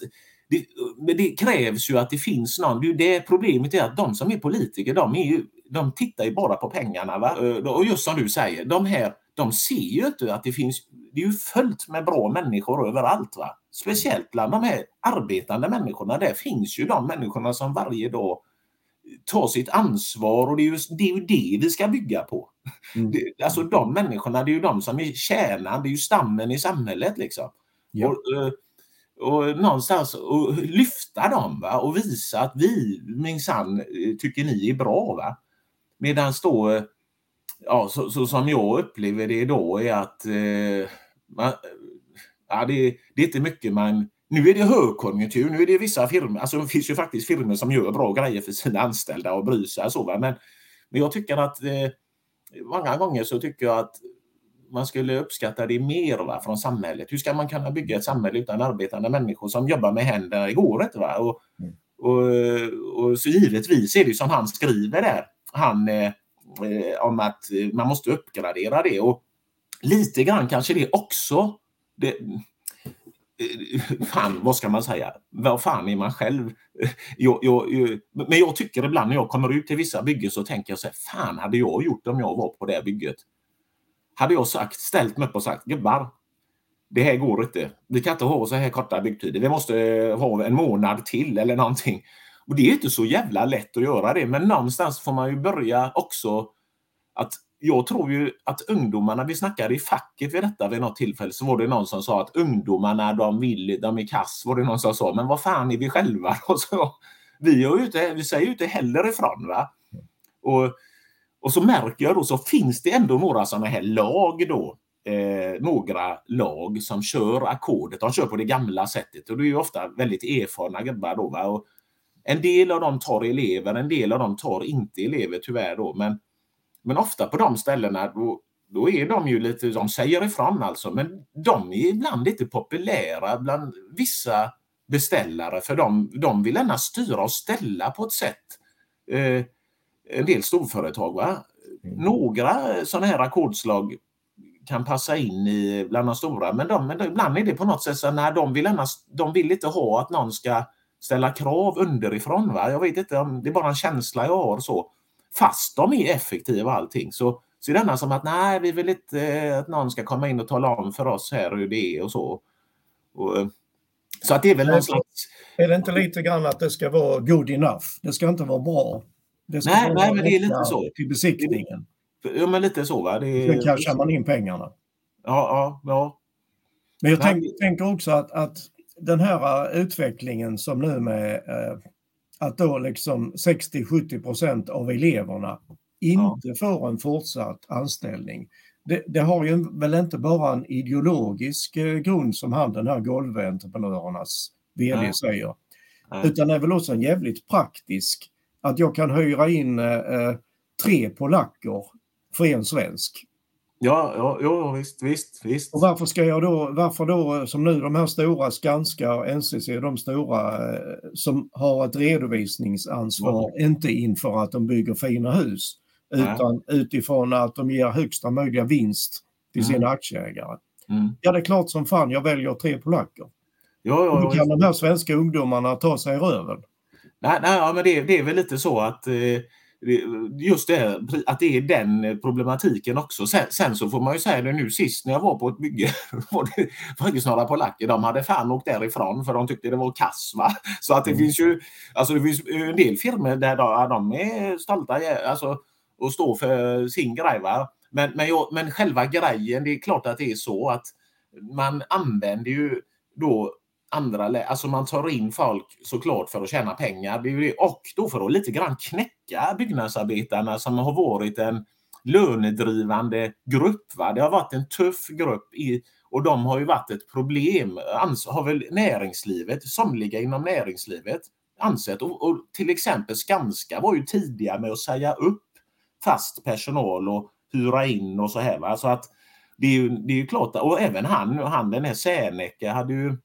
det, men det krävs ju att det finns någon. Det problemet är att de som är politiker, de, är ju, de tittar ju bara på pengarna. Va? Och just som du säger, de här de ser ju inte att det finns, det är ju fullt med bra människor överallt. Va? Speciellt bland de här arbetande människorna. Där finns ju de människorna som varje dag tar sitt ansvar och det är ju det, är ju det vi ska bygga på. Mm. Det, alltså de människorna, det är ju de som är kärnan, det är ju stammen i samhället. liksom. Ja. Och, och någonstans och lyfta dem va? och visa att vi minsann eh, tycker ni är bra. va Medan då, ja, så, så, som jag upplever det då är att eh, man, ja, det, det är inte mycket man nu är det högkonjunktur, nu är det vissa firmor, alltså det finns ju faktiskt firmor som gör bra grejer för sina anställda och bryr sig. Så, va? Men, men jag tycker att eh, många gånger så tycker jag att man skulle uppskatta det mer va, från samhället. Hur ska man kunna bygga ett samhälle utan arbetande människor som jobbar med händerna? Det går inte. Va? Och, mm. och, och, så givetvis är det som han skriver där, han, eh, eh, om att man måste uppgradera det. Och lite grann kanske det också. Det, eh, fan, vad ska man säga? Vad fan är man själv? Jag, jag, men jag tycker ibland när jag kommer ut till vissa byggen så tänker jag så här, fan hade jag gjort om jag var på det bygget? Hade jag sagt, ställt mig upp och sagt gubbar, det här går inte. Vi kan inte ha så här korta byggtider. Vi måste eh, ha en månad till eller någonting. Och Det är inte så jävla lätt att göra det, men någonstans får man ju börja också att jag tror ju att ungdomarna, vi snackade i facket vid detta vid något tillfälle, så var det någon som sa att ungdomarna de vill, de är kass, var det någon som sa, men vad fan är vi själva? då? *laughs* så, vi, är inte, vi säger ju inte heller ifrån. Va? Och och så märker jag då så finns det ändå några sådana här lag då. Eh, några lag som kör ackordet. De kör på det gamla sättet och det är ju ofta väldigt erfarna gubbar då. Va? Och en del av dem tar elever, en del av dem tar inte elever tyvärr då. Men, men ofta på de ställena då, då är de ju lite, de säger ifrån alltså, men de är ibland lite populära bland vissa beställare för de, de vill gärna styra och ställa på ett sätt. Eh, en del storföretag. Va? Mm. Några sådana här ackordslag kan passa in i bland de stora. Men, de, men ibland är det på något sätt så när de vill, annars, de vill inte ha att någon ska ställa krav underifrån. Va? Jag vet inte, om det är bara en känsla jag har så. Fast de är effektiva allting så ser det som att nej, vi vill inte eh, att någon ska komma in och tala om för oss här hur det är och så. Och, eh, så att det är väl någon slags... Är det inte lite grann att det ska vara good enough? Det ska inte vara bra. Det nej, nej men det är lite så. Till besiktningen. Ja, men lite så va. Det Sen cashar man in pengarna. Ja, ja, ja. Men jag tänk, tänker också att, att den här utvecklingen som nu med eh, att då liksom 60-70 procent av eleverna inte ja. får en fortsatt anställning. Det, det, har ju väl inte bara en ideologisk eh, grund som han den här golventreprenörernas VD ja. säger. Ja. Utan det är väl också en jävligt praktisk att jag kan hyra in eh, eh tre polacker för en svensk. Ja, ja, ja visst, visst, visst. Och varför ska jag då, varför då som nu de här stora Skanska och NCC, de stora eh, som har ett redovisningsansvar, mm. inte inför att de bygger fina hus, utan Nej. utifrån att de ger högsta möjliga vinst till mm. sina aktieägare. Mm. Ja, det är klart som fan jag väljer tre polacker. Ja, ja, Då kan de här svenska ungdomarna ta sig i röven. Nej, nej ja, men det, det är väl lite så att eh, just det, att det är den problematiken också. Sen, sen, så får man ju säga det nu sist när jag var på ett bygge, *laughs* var det faktiskt några polacker, de hade fan åkt därifrån för de tyckte det var kass. Va? Så att det mm. finns ju, alltså det finns en del firmor där de, de är stolta alltså, och står för sin grej. Va? Men, men, jag, men själva grejen, det är klart att det är så att man använder ju då andra, alltså man tar in folk såklart för att tjäna pengar och då för att lite grann knäcka byggnadsarbetarna som har varit en lönedrivande grupp. Va? Det har varit en tuff grupp i, och de har ju varit ett problem, har väl näringslivet, somliga inom näringslivet ansett. Och, och till exempel Skanska var ju tidiga med att säga upp fast personal och hyra in och så här. Va? Så att det är ju, det är ju klart, och även han, han den här Serneke hade ju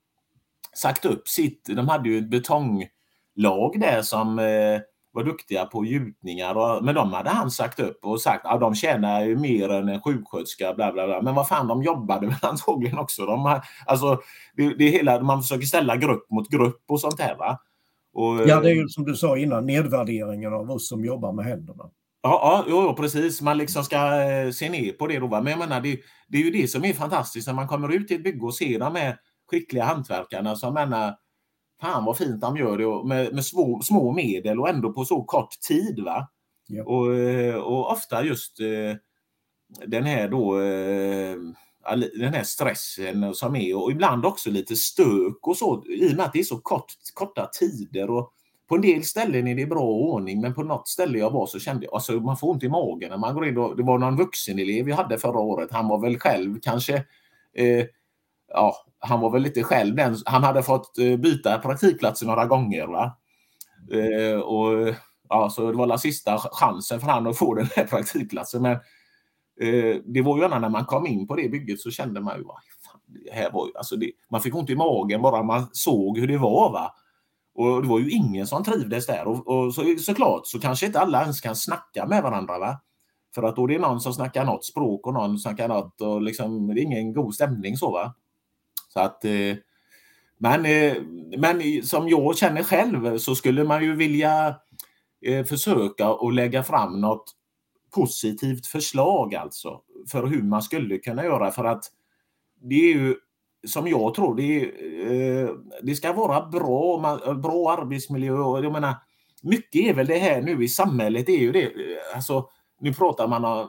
sagt upp sitt, de hade ju ett betonglag där som eh, var duktiga på gjutningar, och, men de hade han sagt upp och sagt att ja, de tjänar ju mer än en sjuksköterska. Bla, bla, bla. Men vad fan, de jobbade väl *laughs* antagligen också. De, alltså, det, det hela, man försöker ställa grupp mot grupp och sånt här. Va? Och, ja, det är ju som du sa innan, nedvärderingen av oss som jobbar med händerna. Ja, ja jo, precis. Man liksom ska eh, se ner på det. Då, va? Men jag menar, det, det är ju det som är fantastiskt när man kommer ut till ett bygge och ser de här skickliga hantverkarna som menar Fan vad fint de gör det med, med små, små medel och ändå på så kort tid. va ja. och, eh, och ofta just eh, den här då den här stressen som är och ibland också lite stök och så i och med att det är så kort, korta tider. och på en del ställen är det bra ordning men på något ställe jag var så kände jag alltså man får ont i magen när man går in. Och, det var någon vuxenelev jag hade förra året. Han var väl själv kanske eh, ja, han var väl lite själv den. Han hade fått eh, byta praktikplatser några gånger. Va? Eh, och, ja, så det var den sista chansen för han att få den här praktikplatsen. Men eh, det var ju när man kom in på det bygget så kände man ju fan, det här var, alltså det, man fick ont i magen bara man såg hur det var. Va? Och det var ju ingen som trivdes där. Och, och så, såklart så kanske inte alla ens kan snacka med varandra. Va? För att då är det någon som snackar något språk och någon snackar något och liksom, det är ingen god stämning så. va så att, eh, men, eh, men som jag känner själv så skulle man ju vilja eh, försöka att lägga fram något positivt förslag alltså för hur man skulle kunna göra för att det är ju som jag tror, det, är, det ska vara bra, bra arbetsmiljö. Jag menar, mycket är väl det här nu i samhället, det är ju det. Alltså, nu pratar man om,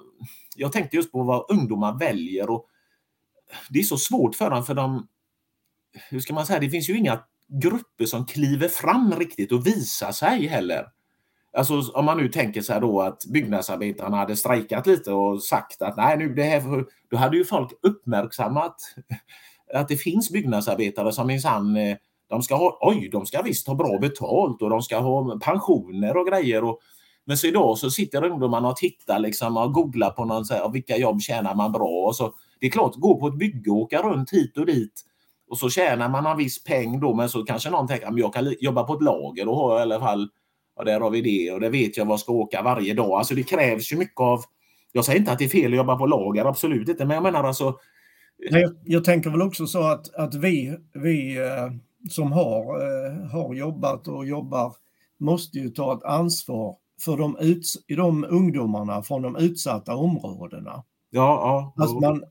jag tänkte just på vad ungdomar väljer och det är så svårt för dem för de hur ska man säga, det finns ju inga grupper som kliver fram riktigt och visar sig heller. Alltså om man nu tänker sig då att byggnadsarbetarna hade strejkat lite och sagt att nej nu det här, då hade ju folk uppmärksammat *laughs* att det finns byggnadsarbetare som minsann eh, de ska ha, oj, de ska visst ha bra betalt och de ska ha pensioner och grejer. Och, men så idag så sitter ungdomarna och tittar liksom och googlar på någon, så här, vilka jobb tjänar man bra. Och så, det är klart, gå på ett bygge och åka runt hit och dit och så tjänar man en viss peng då men så kanske någon tänker att jag kan jobba på ett lager och har i alla fall, ja där har vi det och det vet jag var jag ska åka varje dag. Alltså det krävs ju mycket av jag säger inte att det är fel att jobba på lager, absolut inte, men jag menar alltså... Jag, jag tänker väl också så att, att vi, vi eh, som har, eh, har jobbat och jobbar måste ju ta ett ansvar för de, uts de ungdomarna från de utsatta områdena. Ja, ja. Alltså man,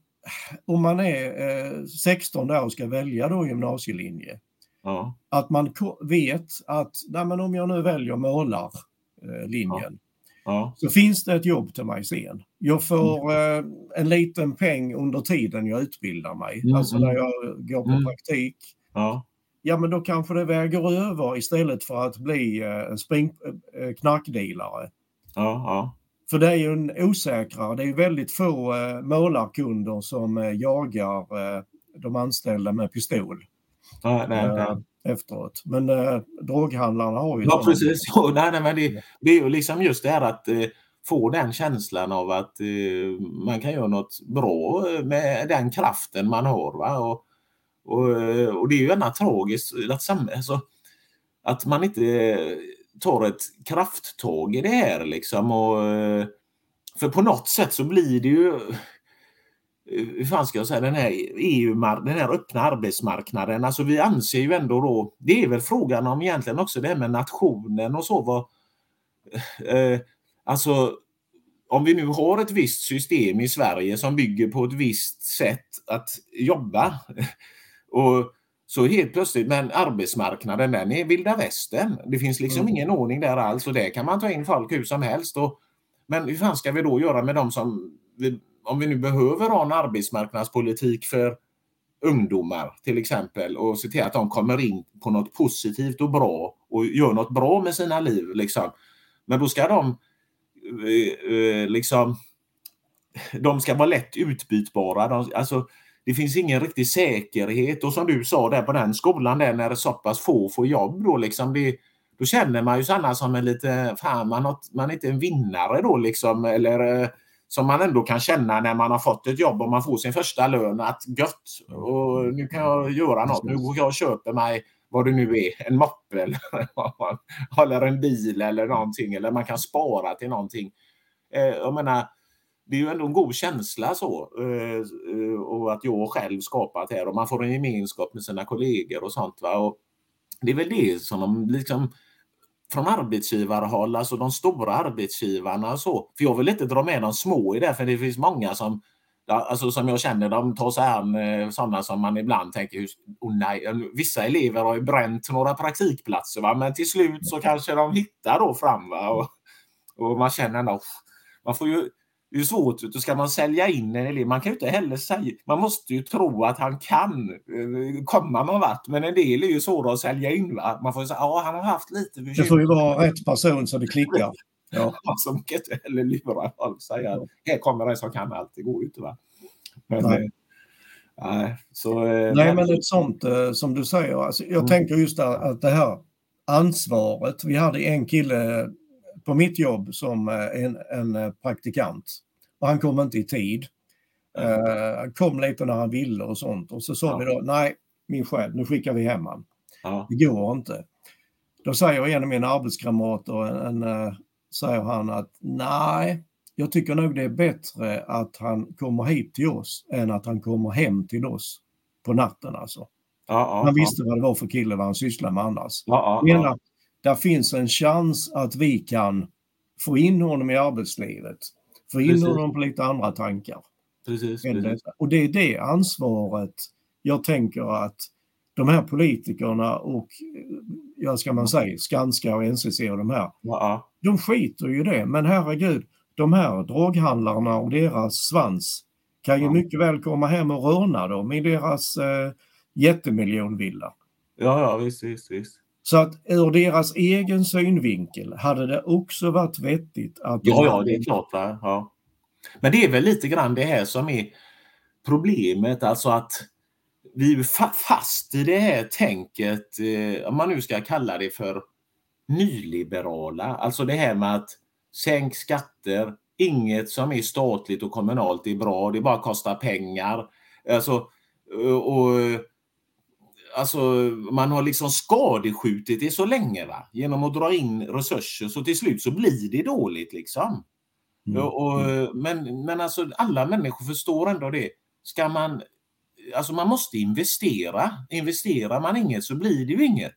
om man är eh, 16 där och ska välja då gymnasielinje, ja. att man vet att nej, men om jag nu väljer målarlinjen Ja. så finns det ett jobb till mig sen. Jag får mm. eh, en liten peng under tiden jag utbildar mig, mm. alltså när jag går på mm. praktik. Ja. ja, men då kanske det väger över istället för att bli eh, spring, eh, knarkdealare. Ja, ja. För det är ju en osäkrare, det är väldigt få eh, målarkunder som eh, jagar eh, de anställda med pistol. Nej, nej. Eh, efteråt. Men eh, droghandlarna har ju... Ja, precis. *laughs* Ja, nej, nej, men det, det är ju liksom just det här att eh, få den känslan av att eh, man kan göra något bra med den kraften man har. Va? Och, och, och det är ju gärna tragiskt att, alltså, att man inte tar ett krafttag i det här liksom. Och, eh, för på något sätt så blir det ju eh, hur fan ska jag säga, den här EU, den här öppna arbetsmarknaden. Alltså vi anser ju ändå då, det är väl frågan om egentligen också det här med nationen och så. Vad, eh, eh alltså om vi nu har ett visst system i Sverige som bygger på ett visst sätt att jobba *laughs* och så helt plötsligt, men arbetsmarknaden den är vilda västern. Det finns liksom mm. ingen ordning där alls och där kan man ta in folk hur som helst. Och, men hur fan ska vi då göra med de som om vi nu behöver ha en arbetsmarknadspolitik för ungdomar till exempel och se till att de kommer in på något positivt och bra och gör något bra med sina liv. Liksom. Men då ska de eh, eh, liksom de ska vara lätt utbytbara. De, alltså, det finns ingen riktig säkerhet och som du sa där på den skolan där när så pass få får jobb då liksom det, då känner man ju sådana som en lite, fan man, har, man är inte en vinnare då liksom eller eh, som man ändå kan känna när man har fått ett jobb och man får sin första lön att gött och nu kan jag göra något. Nu går jag och köper mig vad det nu är, en moppe eller, *laughs* eller en bil eller någonting eller man kan spara till någonting. Eh, jag menar, det är ju ändå en god känsla så eh, och att jag själv skapat här och man får en gemenskap med sina kollegor och sånt. Va? Och det är väl det som de liksom från arbetsgivarhåll, alltså de stora arbetsgivarna och så. För jag vill inte dra med de små i det, för det finns många som Alltså som jag känner, de tar sig an eh, sådana som man ibland tänker, oh nej, vissa elever har ju bränt några praktikplatser va? men till slut så kanske de hittar då fram va? Och, och man känner nog, man får ju det är svårt, då ska man sälja in en elev. Man kan ju inte heller säga, man måste ju tro att han kan eh, komma någon vart. Men en del är ju svåra att sälja in. Va? Man får säga, ja han har haft lite bekymmer. Det får ju vara rätt person så det klickar. *laughs* Ja. så man kan inte heller lura folk säga, här kommer en som kan allt, det går ju inte. Va? Men, nej. Eh, så, eh, nej, men ett sånt eh, som du säger, alltså, jag mm. tänker just att det här ansvaret. Vi hade en kille på mitt jobb som en, en praktikant och han kom inte i tid. Uh, han kom lite när han ville och sånt och så sa ja. vi då, nej min chef, nu skickar vi hem han. Ja. Det går inte. Då säger en av mina arbetskamrater, en, en, uh, säger han att nej, jag tycker nog det är bättre att han kommer hit till oss än att han kommer hem till oss på natten alltså. Ja, han visste vad det var för kille, vad han sysslade med annars. Ja, Menar, där finns en chans att vi kan få in honom i arbetslivet få in precis. honom på lite andra tankar. Precis, precis. Och det är det ansvaret jag tänker att de här politikerna och, ja ska man säga, Skanska och NCC och de här, ja. de skiter ju i det. Men herregud, de här droghandlarna och deras svans kan ju ja. mycket väl komma hem och råna dem i deras eh, jättemiljonvilla. Ja, ja, visst, visst, visst. Så att ur deras egen synvinkel hade det också varit vettigt att... Ja, ja, det är klart. Va? Ja. Men det är väl lite grann det här som är problemet, alltså att vi är fast i det här tänket, eh, om man nu ska kalla det för nyliberala, alltså det här med att sänk skatter, inget som är statligt och kommunalt är bra, det bara kostar pengar. Alltså, och alltså, man har liksom skadeskjutit det så länge va? genom att dra in resurser så till slut så blir det dåligt liksom. Mm. Och, mm. men, men alltså alla människor förstår ändå det. Ska man, alltså man måste investera. Investerar man inget så blir det ju inget.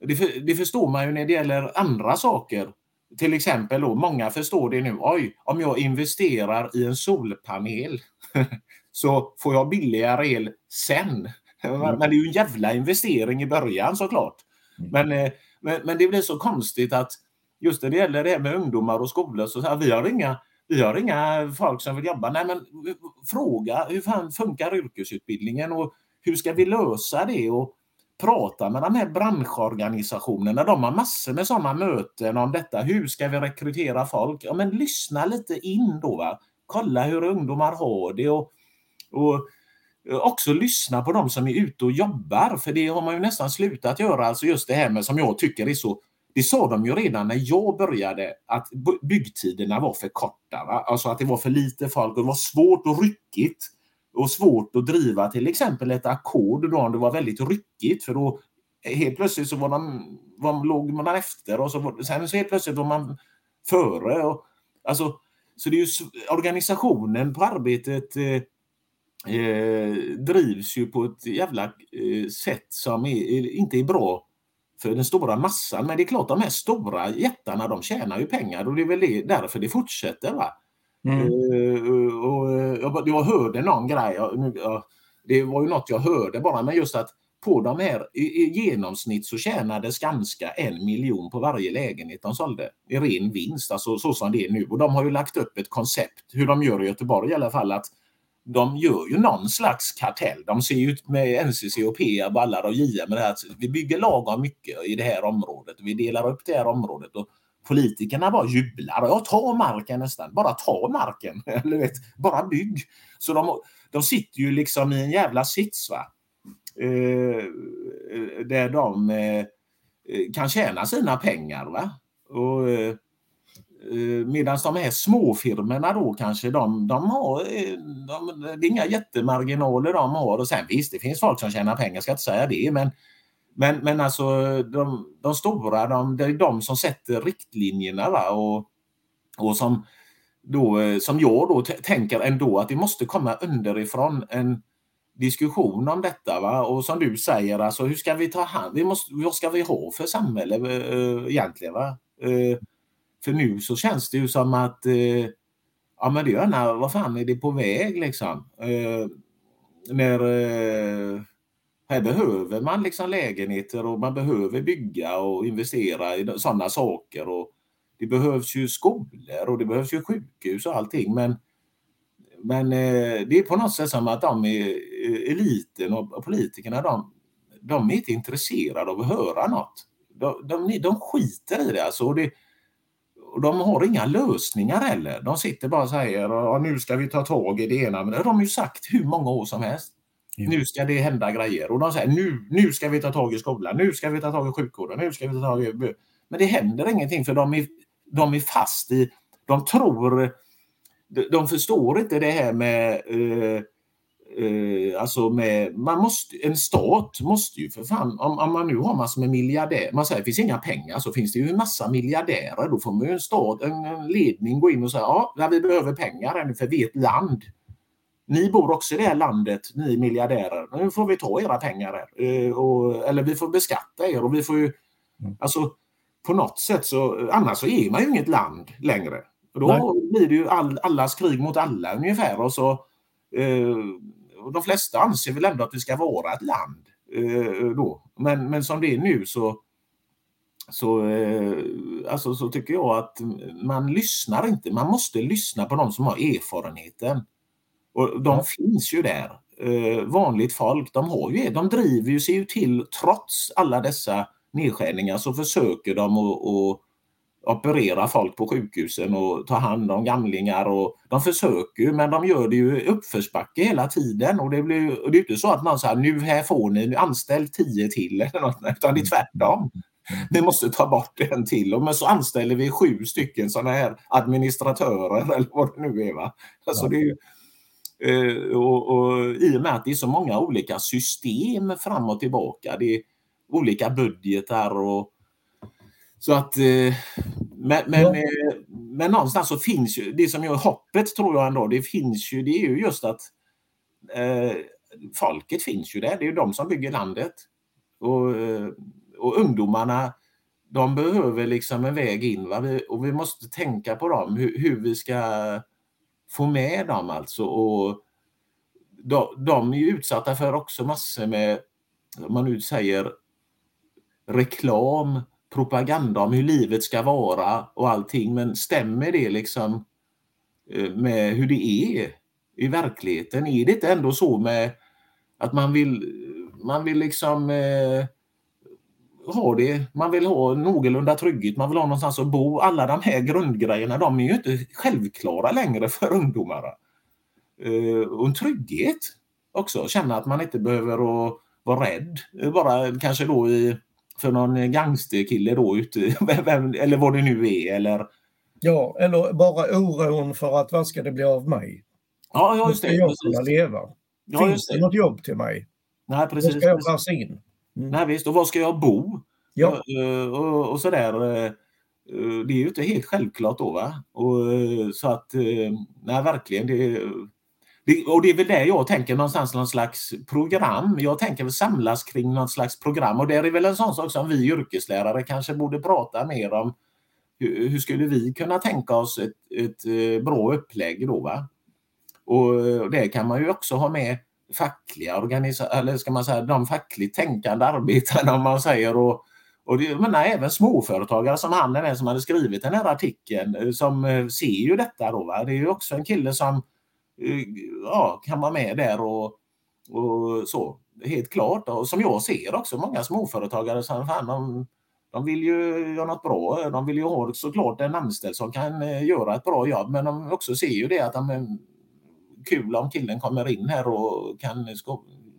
Det, för, det förstår man ju när det gäller andra saker. Till exempel då, många förstår det nu. Oj, om jag investerar i en solpanel *laughs* så får jag billigare el sen. Mm. Men det är ju en jävla investering i början såklart. Mm. Men, eh, men, men det blir så konstigt att just när det gäller det här med ungdomar och skolor så här, vi har inga vi har inga folk som vill jobba. Nej, men fråga hur fan funkar yrkesutbildningen och hur ska vi lösa det? Och prata med de här branschorganisationerna. De har massor med sådana möten om detta. Hur ska vi rekrytera folk? Ja, men lyssna lite in då. Va? Kolla hur ungdomar har det och, och Eh, också lyssna på de som är ute och jobbar. För det har man ju nästan slutat göra. Alltså just det här med som jag tycker är så det sa de ju redan när jag började att byggtiderna var för korta. Va? Alltså att det var för lite folk och det var svårt och ryckigt. Och svårt att driva till exempel ett ackord då om det var väldigt ryckigt för då helt plötsligt så var man, var, låg man efter och så var, sen så helt plötsligt var man före. Och, alltså, så det är ju organisationen på arbetet eh, eh, drivs ju på ett jävla eh, sätt som är, inte är bra för den stora massan. Men det är klart, de här stora jättarna de tjänar ju pengar och det är väl det, därför det fortsätter. Va? Mm. Uh, och, jag, jag hörde någon grej, jag, det var ju något jag hörde bara, men just att på de här, i, i genomsnitt så tjänade Skanska en miljon på varje lägenhet de sålde. I ren vinst, alltså så som det är nu. Och de har ju lagt upp ett koncept, hur de gör i Göteborg i alla fall, att de gör ju någon slags kartell. De ser ut med NCC och Peab, Ballar och JM med det här. Vi bygger lagom mycket i det här området. Vi delar upp det här området. Och politikerna bara jublar. Ja, ta marken nästan. Bara ta marken. *laughs* Eller vet, bara bygg. Så de, de sitter ju liksom i en jävla sits. Va? Eh, eh där de eh, kan tjäna sina pengar. Va? Och, Eh, Eh, Medan de här småfirmorna då kanske de, de har, eh, de, det är inga jättemarginaler de har. Och sen visst, det finns folk som tjänar pengar, jag ska inte säga det. Men, men, men alltså de, de stora, de, det är de som sätter riktlinjerna. Va? Och, och som, då, eh, som jag då tänker ändå att det måste komma underifrån en diskussion om detta. Va? Och som du säger, alltså, hur ska vi ta hand vi måste, Vad ska vi ha för samhälle äh, egentligen? Va? Äh, för nu så känns det ju som att eh, ja men det gärna, vad fan är det på väg liksom? Eh, när eh, här behöver man liksom lägenheter och man behöver bygga och investera i sådana saker. Och det behövs ju skolor och det behövs ju sjukhus och allting men men eh, det är på något sätt som att de är eh, eliten och politikerna de, de är inte intresserade av att höra något. De, de, de skiter i det alltså. Och det, och de har inga lösningar heller. De sitter bara och säger att nu ska vi ta tag i det ena. Men det har de ju sagt hur många år som helst. Ja. Nu ska det hända grejer. Och de säger nu, nu ska vi ta tag i skolan, nu ska vi ta tag i sjukvården, nu ska vi ta tag i... Men det händer ingenting för de är, de är fast i... De tror... De, de förstår inte det här med... Eh, eh, alltså med, man måste, en stat måste ju för fan, om, om man nu har massor med miljardärer, man säger att det finns inga pengar så finns det ju en massa miljardärer. Då får man ju en stat, en ledning gå in och säga ja, vi behöver pengar nu för vi är ett land. Ni bor också i det här landet, ni miljardärer. Nu får vi ta era pengar här. Eh, och, eller vi får beskatta er och vi får ju, mm. alltså på något sätt så, annars så är man ju inget land längre. Och då Nej. blir det ju all, allas krig mot alla ungefär och så eh, och de flesta anser väl ändå att det ska vara ett land. Eh, då. Men, men som det är nu så, så, eh, alltså, så tycker jag att man lyssnar inte. Man måste lyssna på de som har erfarenheten. Och de finns ju där. Eh, vanligt folk, de, har ju, de driver ju sig ju till, trots alla dessa nedskärningar så försöker de att operera folk på sjukhusen och ta hand om gamlingar. Och de försöker ju men de gör det ju uppförsbacke hela tiden. Och det, blir, och det är inte så att man säger nu här får ni, anställ tio till *laughs* eller något, utan det är tvärtom. Vi måste ta bort en till och men så anställer vi sju stycken sådana här administratörer *laughs* eller vad det nu är. Va? Alltså ja. det är ju, eh, och, och, I och med att det är så många olika system fram och tillbaka. Det är olika budgetar och så att, eh, men, men. Eh, men någonstans så finns ju, det som gör hoppet tror jag ändå, det finns ju, det är ju just att eh, folket finns ju där, det är ju de som bygger landet. Och, eh, och ungdomarna, de behöver liksom en väg in va? Och vi måste tänka på dem, hur, hur vi ska få med dem alltså. Och de, de är ju utsatta för också massor med, om man nu säger reklam, propaganda om hur livet ska vara och allting. Men stämmer det liksom eh, med hur det är i verkligheten? Är det inte ändå så med att man vill, man vill liksom eh, ha det, man vill ha någorlunda trygghet, man vill ha någonstans att bo. Alla de här grundgrejerna, de är ju inte självklara längre *laughs* för ungdomarna. Eh, och en trygghet också, känna att man inte behöver vara rädd. Eh, bara kanske då i för någon gangsterkille då ute, *laughs* eller vad det nu är eller Ja, eller bara oron för att vad ska det bli av mig? Ja, ja just det. Jag kunna leva? Ja, Finns det. det något jobb till mig? Nej, precis. Var ska jag passa in? Mm. Nej, visst. Och var ska jag bo? Ja. Och, och, och sådär. Eh, det är ju inte helt självklart då va. Och, eh, så att, eh, nej verkligen. Det, det, och det är väl det jag tänker någonstans någon slags program. Jag tänker väl samlas kring något slags program och det är väl en sån sak som vi yrkeslärare kanske borde prata mer om. Hur, hur skulle vi kunna tänka oss ett, ett eh, bra upplägg då? Va? Och eh, det kan man ju också ha med fackliga organisationer, eller ska man säga de fackligt tänkande arbetarna om man säger. Och, och det, men även småföretagare som han den som hade skrivit den här artikeln eh, som ser ju detta då. Va? Det är ju också en kille som ja, kan vara med där och, och så. Helt klart. Och som jag ser också många småföretagare som fan, de, de vill ju göra något bra. De vill ju ha såklart en anställd som kan eh, göra ett bra jobb men de också ser ju det att de kul om killen kommer in här och kan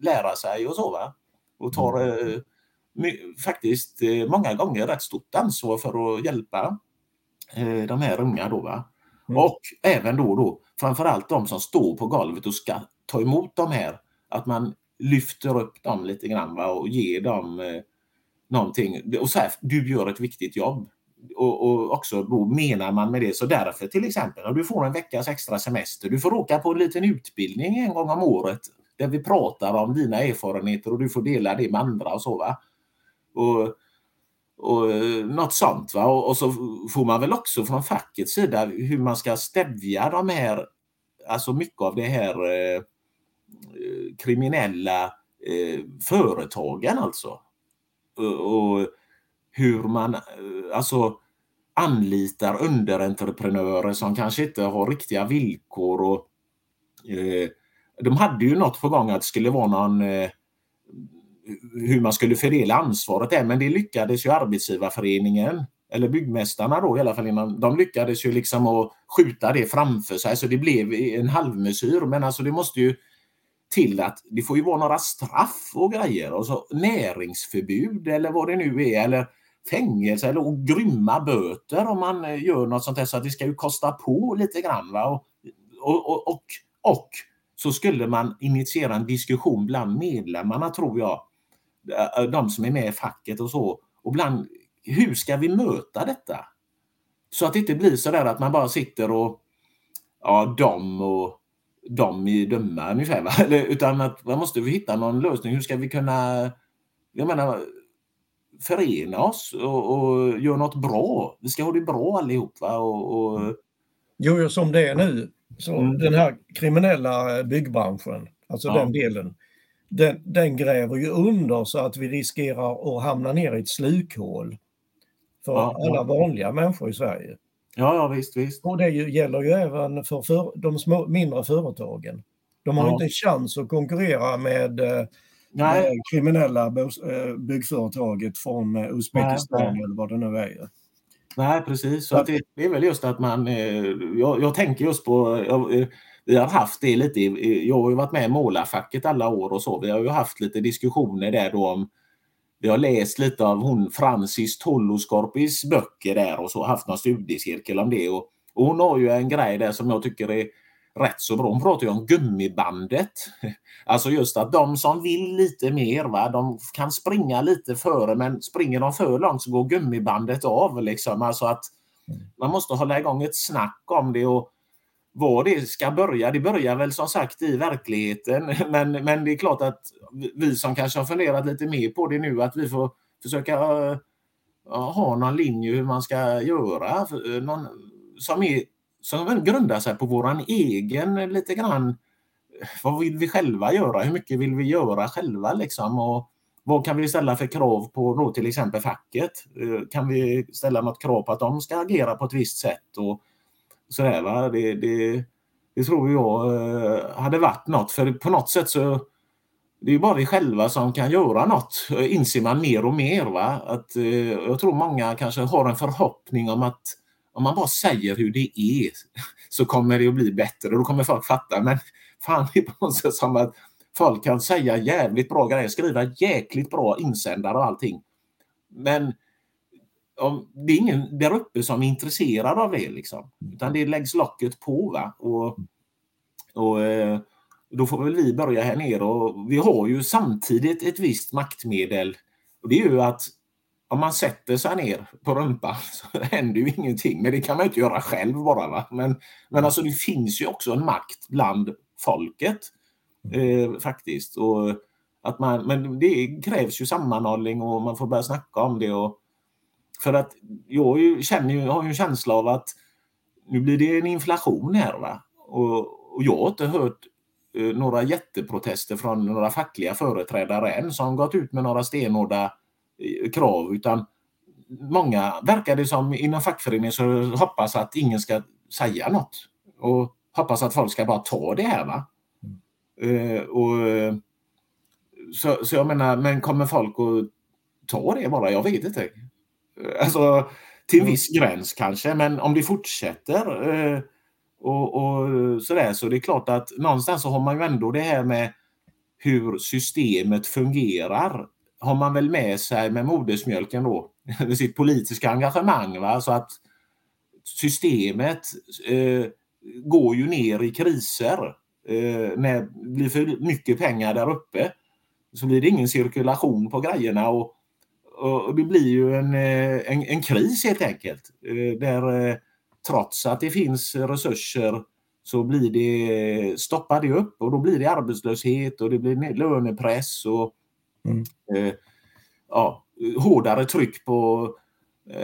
lära sig och så. Va? Och tar mm. eh, faktiskt eh, många gånger rätt stort ansvar för att hjälpa eh, de här unga. Då, va? Mm. Och även då, då framförallt de som står på golvet och ska ta emot de här, att man lyfter upp dem lite grann va, och ger dem eh, någonting. Och så här, du gör ett viktigt jobb. Och, och, också då menar man med det, så därför till exempel, om du får en veckas extra semester, du får åka på en liten utbildning en gång om året där vi pratar om dina erfarenheter och du får dela det med andra och så. Va? Och och eh, något sånt. Va? Och, och, så får man väl också från fackets sida hur man ska stävja de här, alltså mycket av det här eh, eh kriminella eh, företagen alltså. Och, och, hur man eh, alltså anlitar underentreprenörer som kanske inte har riktiga villkor. Och, eh, de hade ju något på gång att det skulle vara någon hur man skulle fördela ansvaret där, men det lyckades ju arbetsgivarföreningen, eller byggmästarna då i alla fall, innan, de lyckades ju liksom att skjuta det framför sig så det blev en halvmesyr. Men alltså det måste ju till att det får ju vara några straff och grejer och så näringsförbud eller vad det nu är eller fängelse eller grymma böter om man eh, gör något sånt där så att det ska ju kosta på lite grann. Va? Och, och, och, och, och så skulle man initiera en diskussion bland medlemmarna tror jag de som är med i facket och så. Och bland, hur ska vi möta detta? Så att det inte blir så där att man bara sitter och ja, de och de är dumma ungefär. Va? *laughs* Utan att man måste hitta någon lösning. Hur ska vi kunna jag menar, förena oss och, och göra något bra? Vi ska ha det bra allihop. Va? Och, och... Mm. Jo, som det är nu. Så mm. Den här kriminella byggbranschen, alltså ja. den delen den, den gräver ju under så att vi riskerar att hamna ner i ett slukhål för ja, alla ja. vanliga människor i Sverige. Ja, ja visst, visst. Och det gäller ju även för, för de små, mindre företagen. De har ja. inte en chans att konkurrera med, eh, med kriminella eh, byggföretaget från eh, Uzbekistan nej, nej. eller vad det nu är. Nej, precis. Så det, det, är väl just att man... Jag, jag tänker just på... Jag, vi har haft det lite, jag har ju varit med i målarfacket alla år och så. Vi har ju haft lite diskussioner där då om vi har läst lite av hon Francis Tolloskorpis böcker där och så haft någon studiecirkel om det. Och, och hon har ju en grej där som jag tycker är rätt så bra. Hon pratar ju om gummibandet. *laughs* Alltså just att de som vill lite mer, va, de kan springa lite före men springer de för långt så går gummibandet av. Liksom. Alltså att man måste hålla igång ett snack om det och var det ska börja, det börjar väl som sagt i verkligheten. *laughs* Men, men det är klart att vi som kanske har funderat lite mer på det nu, att vi får försöka uh, ha någon linje hur man ska göra. Uh, någon, som, är, som grundar sig på våran egen lite grann eh, vad vill vi själva göra? Hur mycket vill vi göra själva liksom? Och vad kan vi ställa för krav på då till exempel facket? Kan vi ställa något krav på att de ska agera på ett visst sätt? Och sådär, va? Det, det, det tror jag eh, hade varit något, för på något sätt så det är bara vi själva som kan göra något, inser man mer och mer. Va? Att, eh, jag tror många kanske har en förhoppning om att om man bara säger hur det är så kommer det att bli bättre då kommer folk fatta. Men fan, det är på något sätt som att folk kan säga jävligt bra grejer, skriva jäkligt bra insändare och allting. Men det är ingen där uppe som är intresserad av det. Liksom. Utan det läggs locket på. Va? Och, och eh, Då får väl vi börja här nere. Och vi har ju samtidigt ett visst maktmedel. Och Det är ju att om man sätter sig ner på rumpan *laughs* så händer ju ingenting. Men det kan man inte göra själv bara. Va? Men, men alltså det finns ju också en makt bland folket. Eh, faktiskt. Och att man, men det krävs ju sammanhållning och man får börja snacka om det. Och, för att jag ju, känner ju, har ju en känsla av att nu blir det en inflation här. Va? Och, och jag har inte hört eh, några jätteprotester från några fackliga företrädare än som gått ut med några stenhårda eh, krav utan många verkar det som inom fackföreningen så hoppas att ingen ska säga något och hoppas att folk ska bara ta det här. Va? Mm. Och, så, så jag menar, men kommer folk att ta det bara? Jag vet inte. Alltså till en viss gräns kanske, men om det fortsätter eh, och, och sådär så det är klart att någonstans så har man ju ändå det här med hur systemet fungerar har man väl med sig med modersmjölken då, med *laughs* sitt politiska engagemang. Va? Så att systemet eh, går ju ner i kriser. Eh, när det blir för mycket pengar där uppe så blir det ingen cirkulation på grejerna och och det blir ju en, eh, en, en kris helt enkelt. Eh, där eh, trots att det finns resurser så blir det, stoppar det upp och då blir det arbetslöshet och det blir lönepress och mm. eh, ja, hårdare tryck på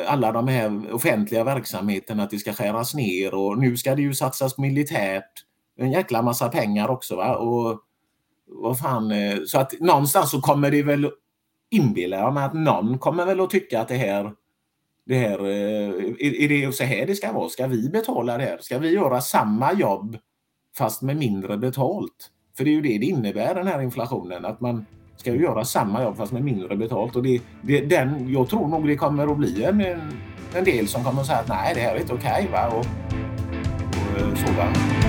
alla de här offentliga verksamheterna att det ska skäras ner och nu ska det ju satsas militärt. En jäkla massa pengar också. Va? Och, vad fan, så att någonstans så kommer det väl inbillar jag mig att någon kommer väl att tycka att det här, det här eh, är, är det så här det ska vara? Ska vi betala det här? Ska vi göra samma jobb fast med mindre betalt? För det är ju det det innebär den här inflationen, att man ska ju göra samma jobb fast med mindre betalt. Och det, det, den, jag tror nog det kommer att bli en, en del som kommer att säga att nej, det här är inte okej. Okay, va? Och, och, eh, så, va?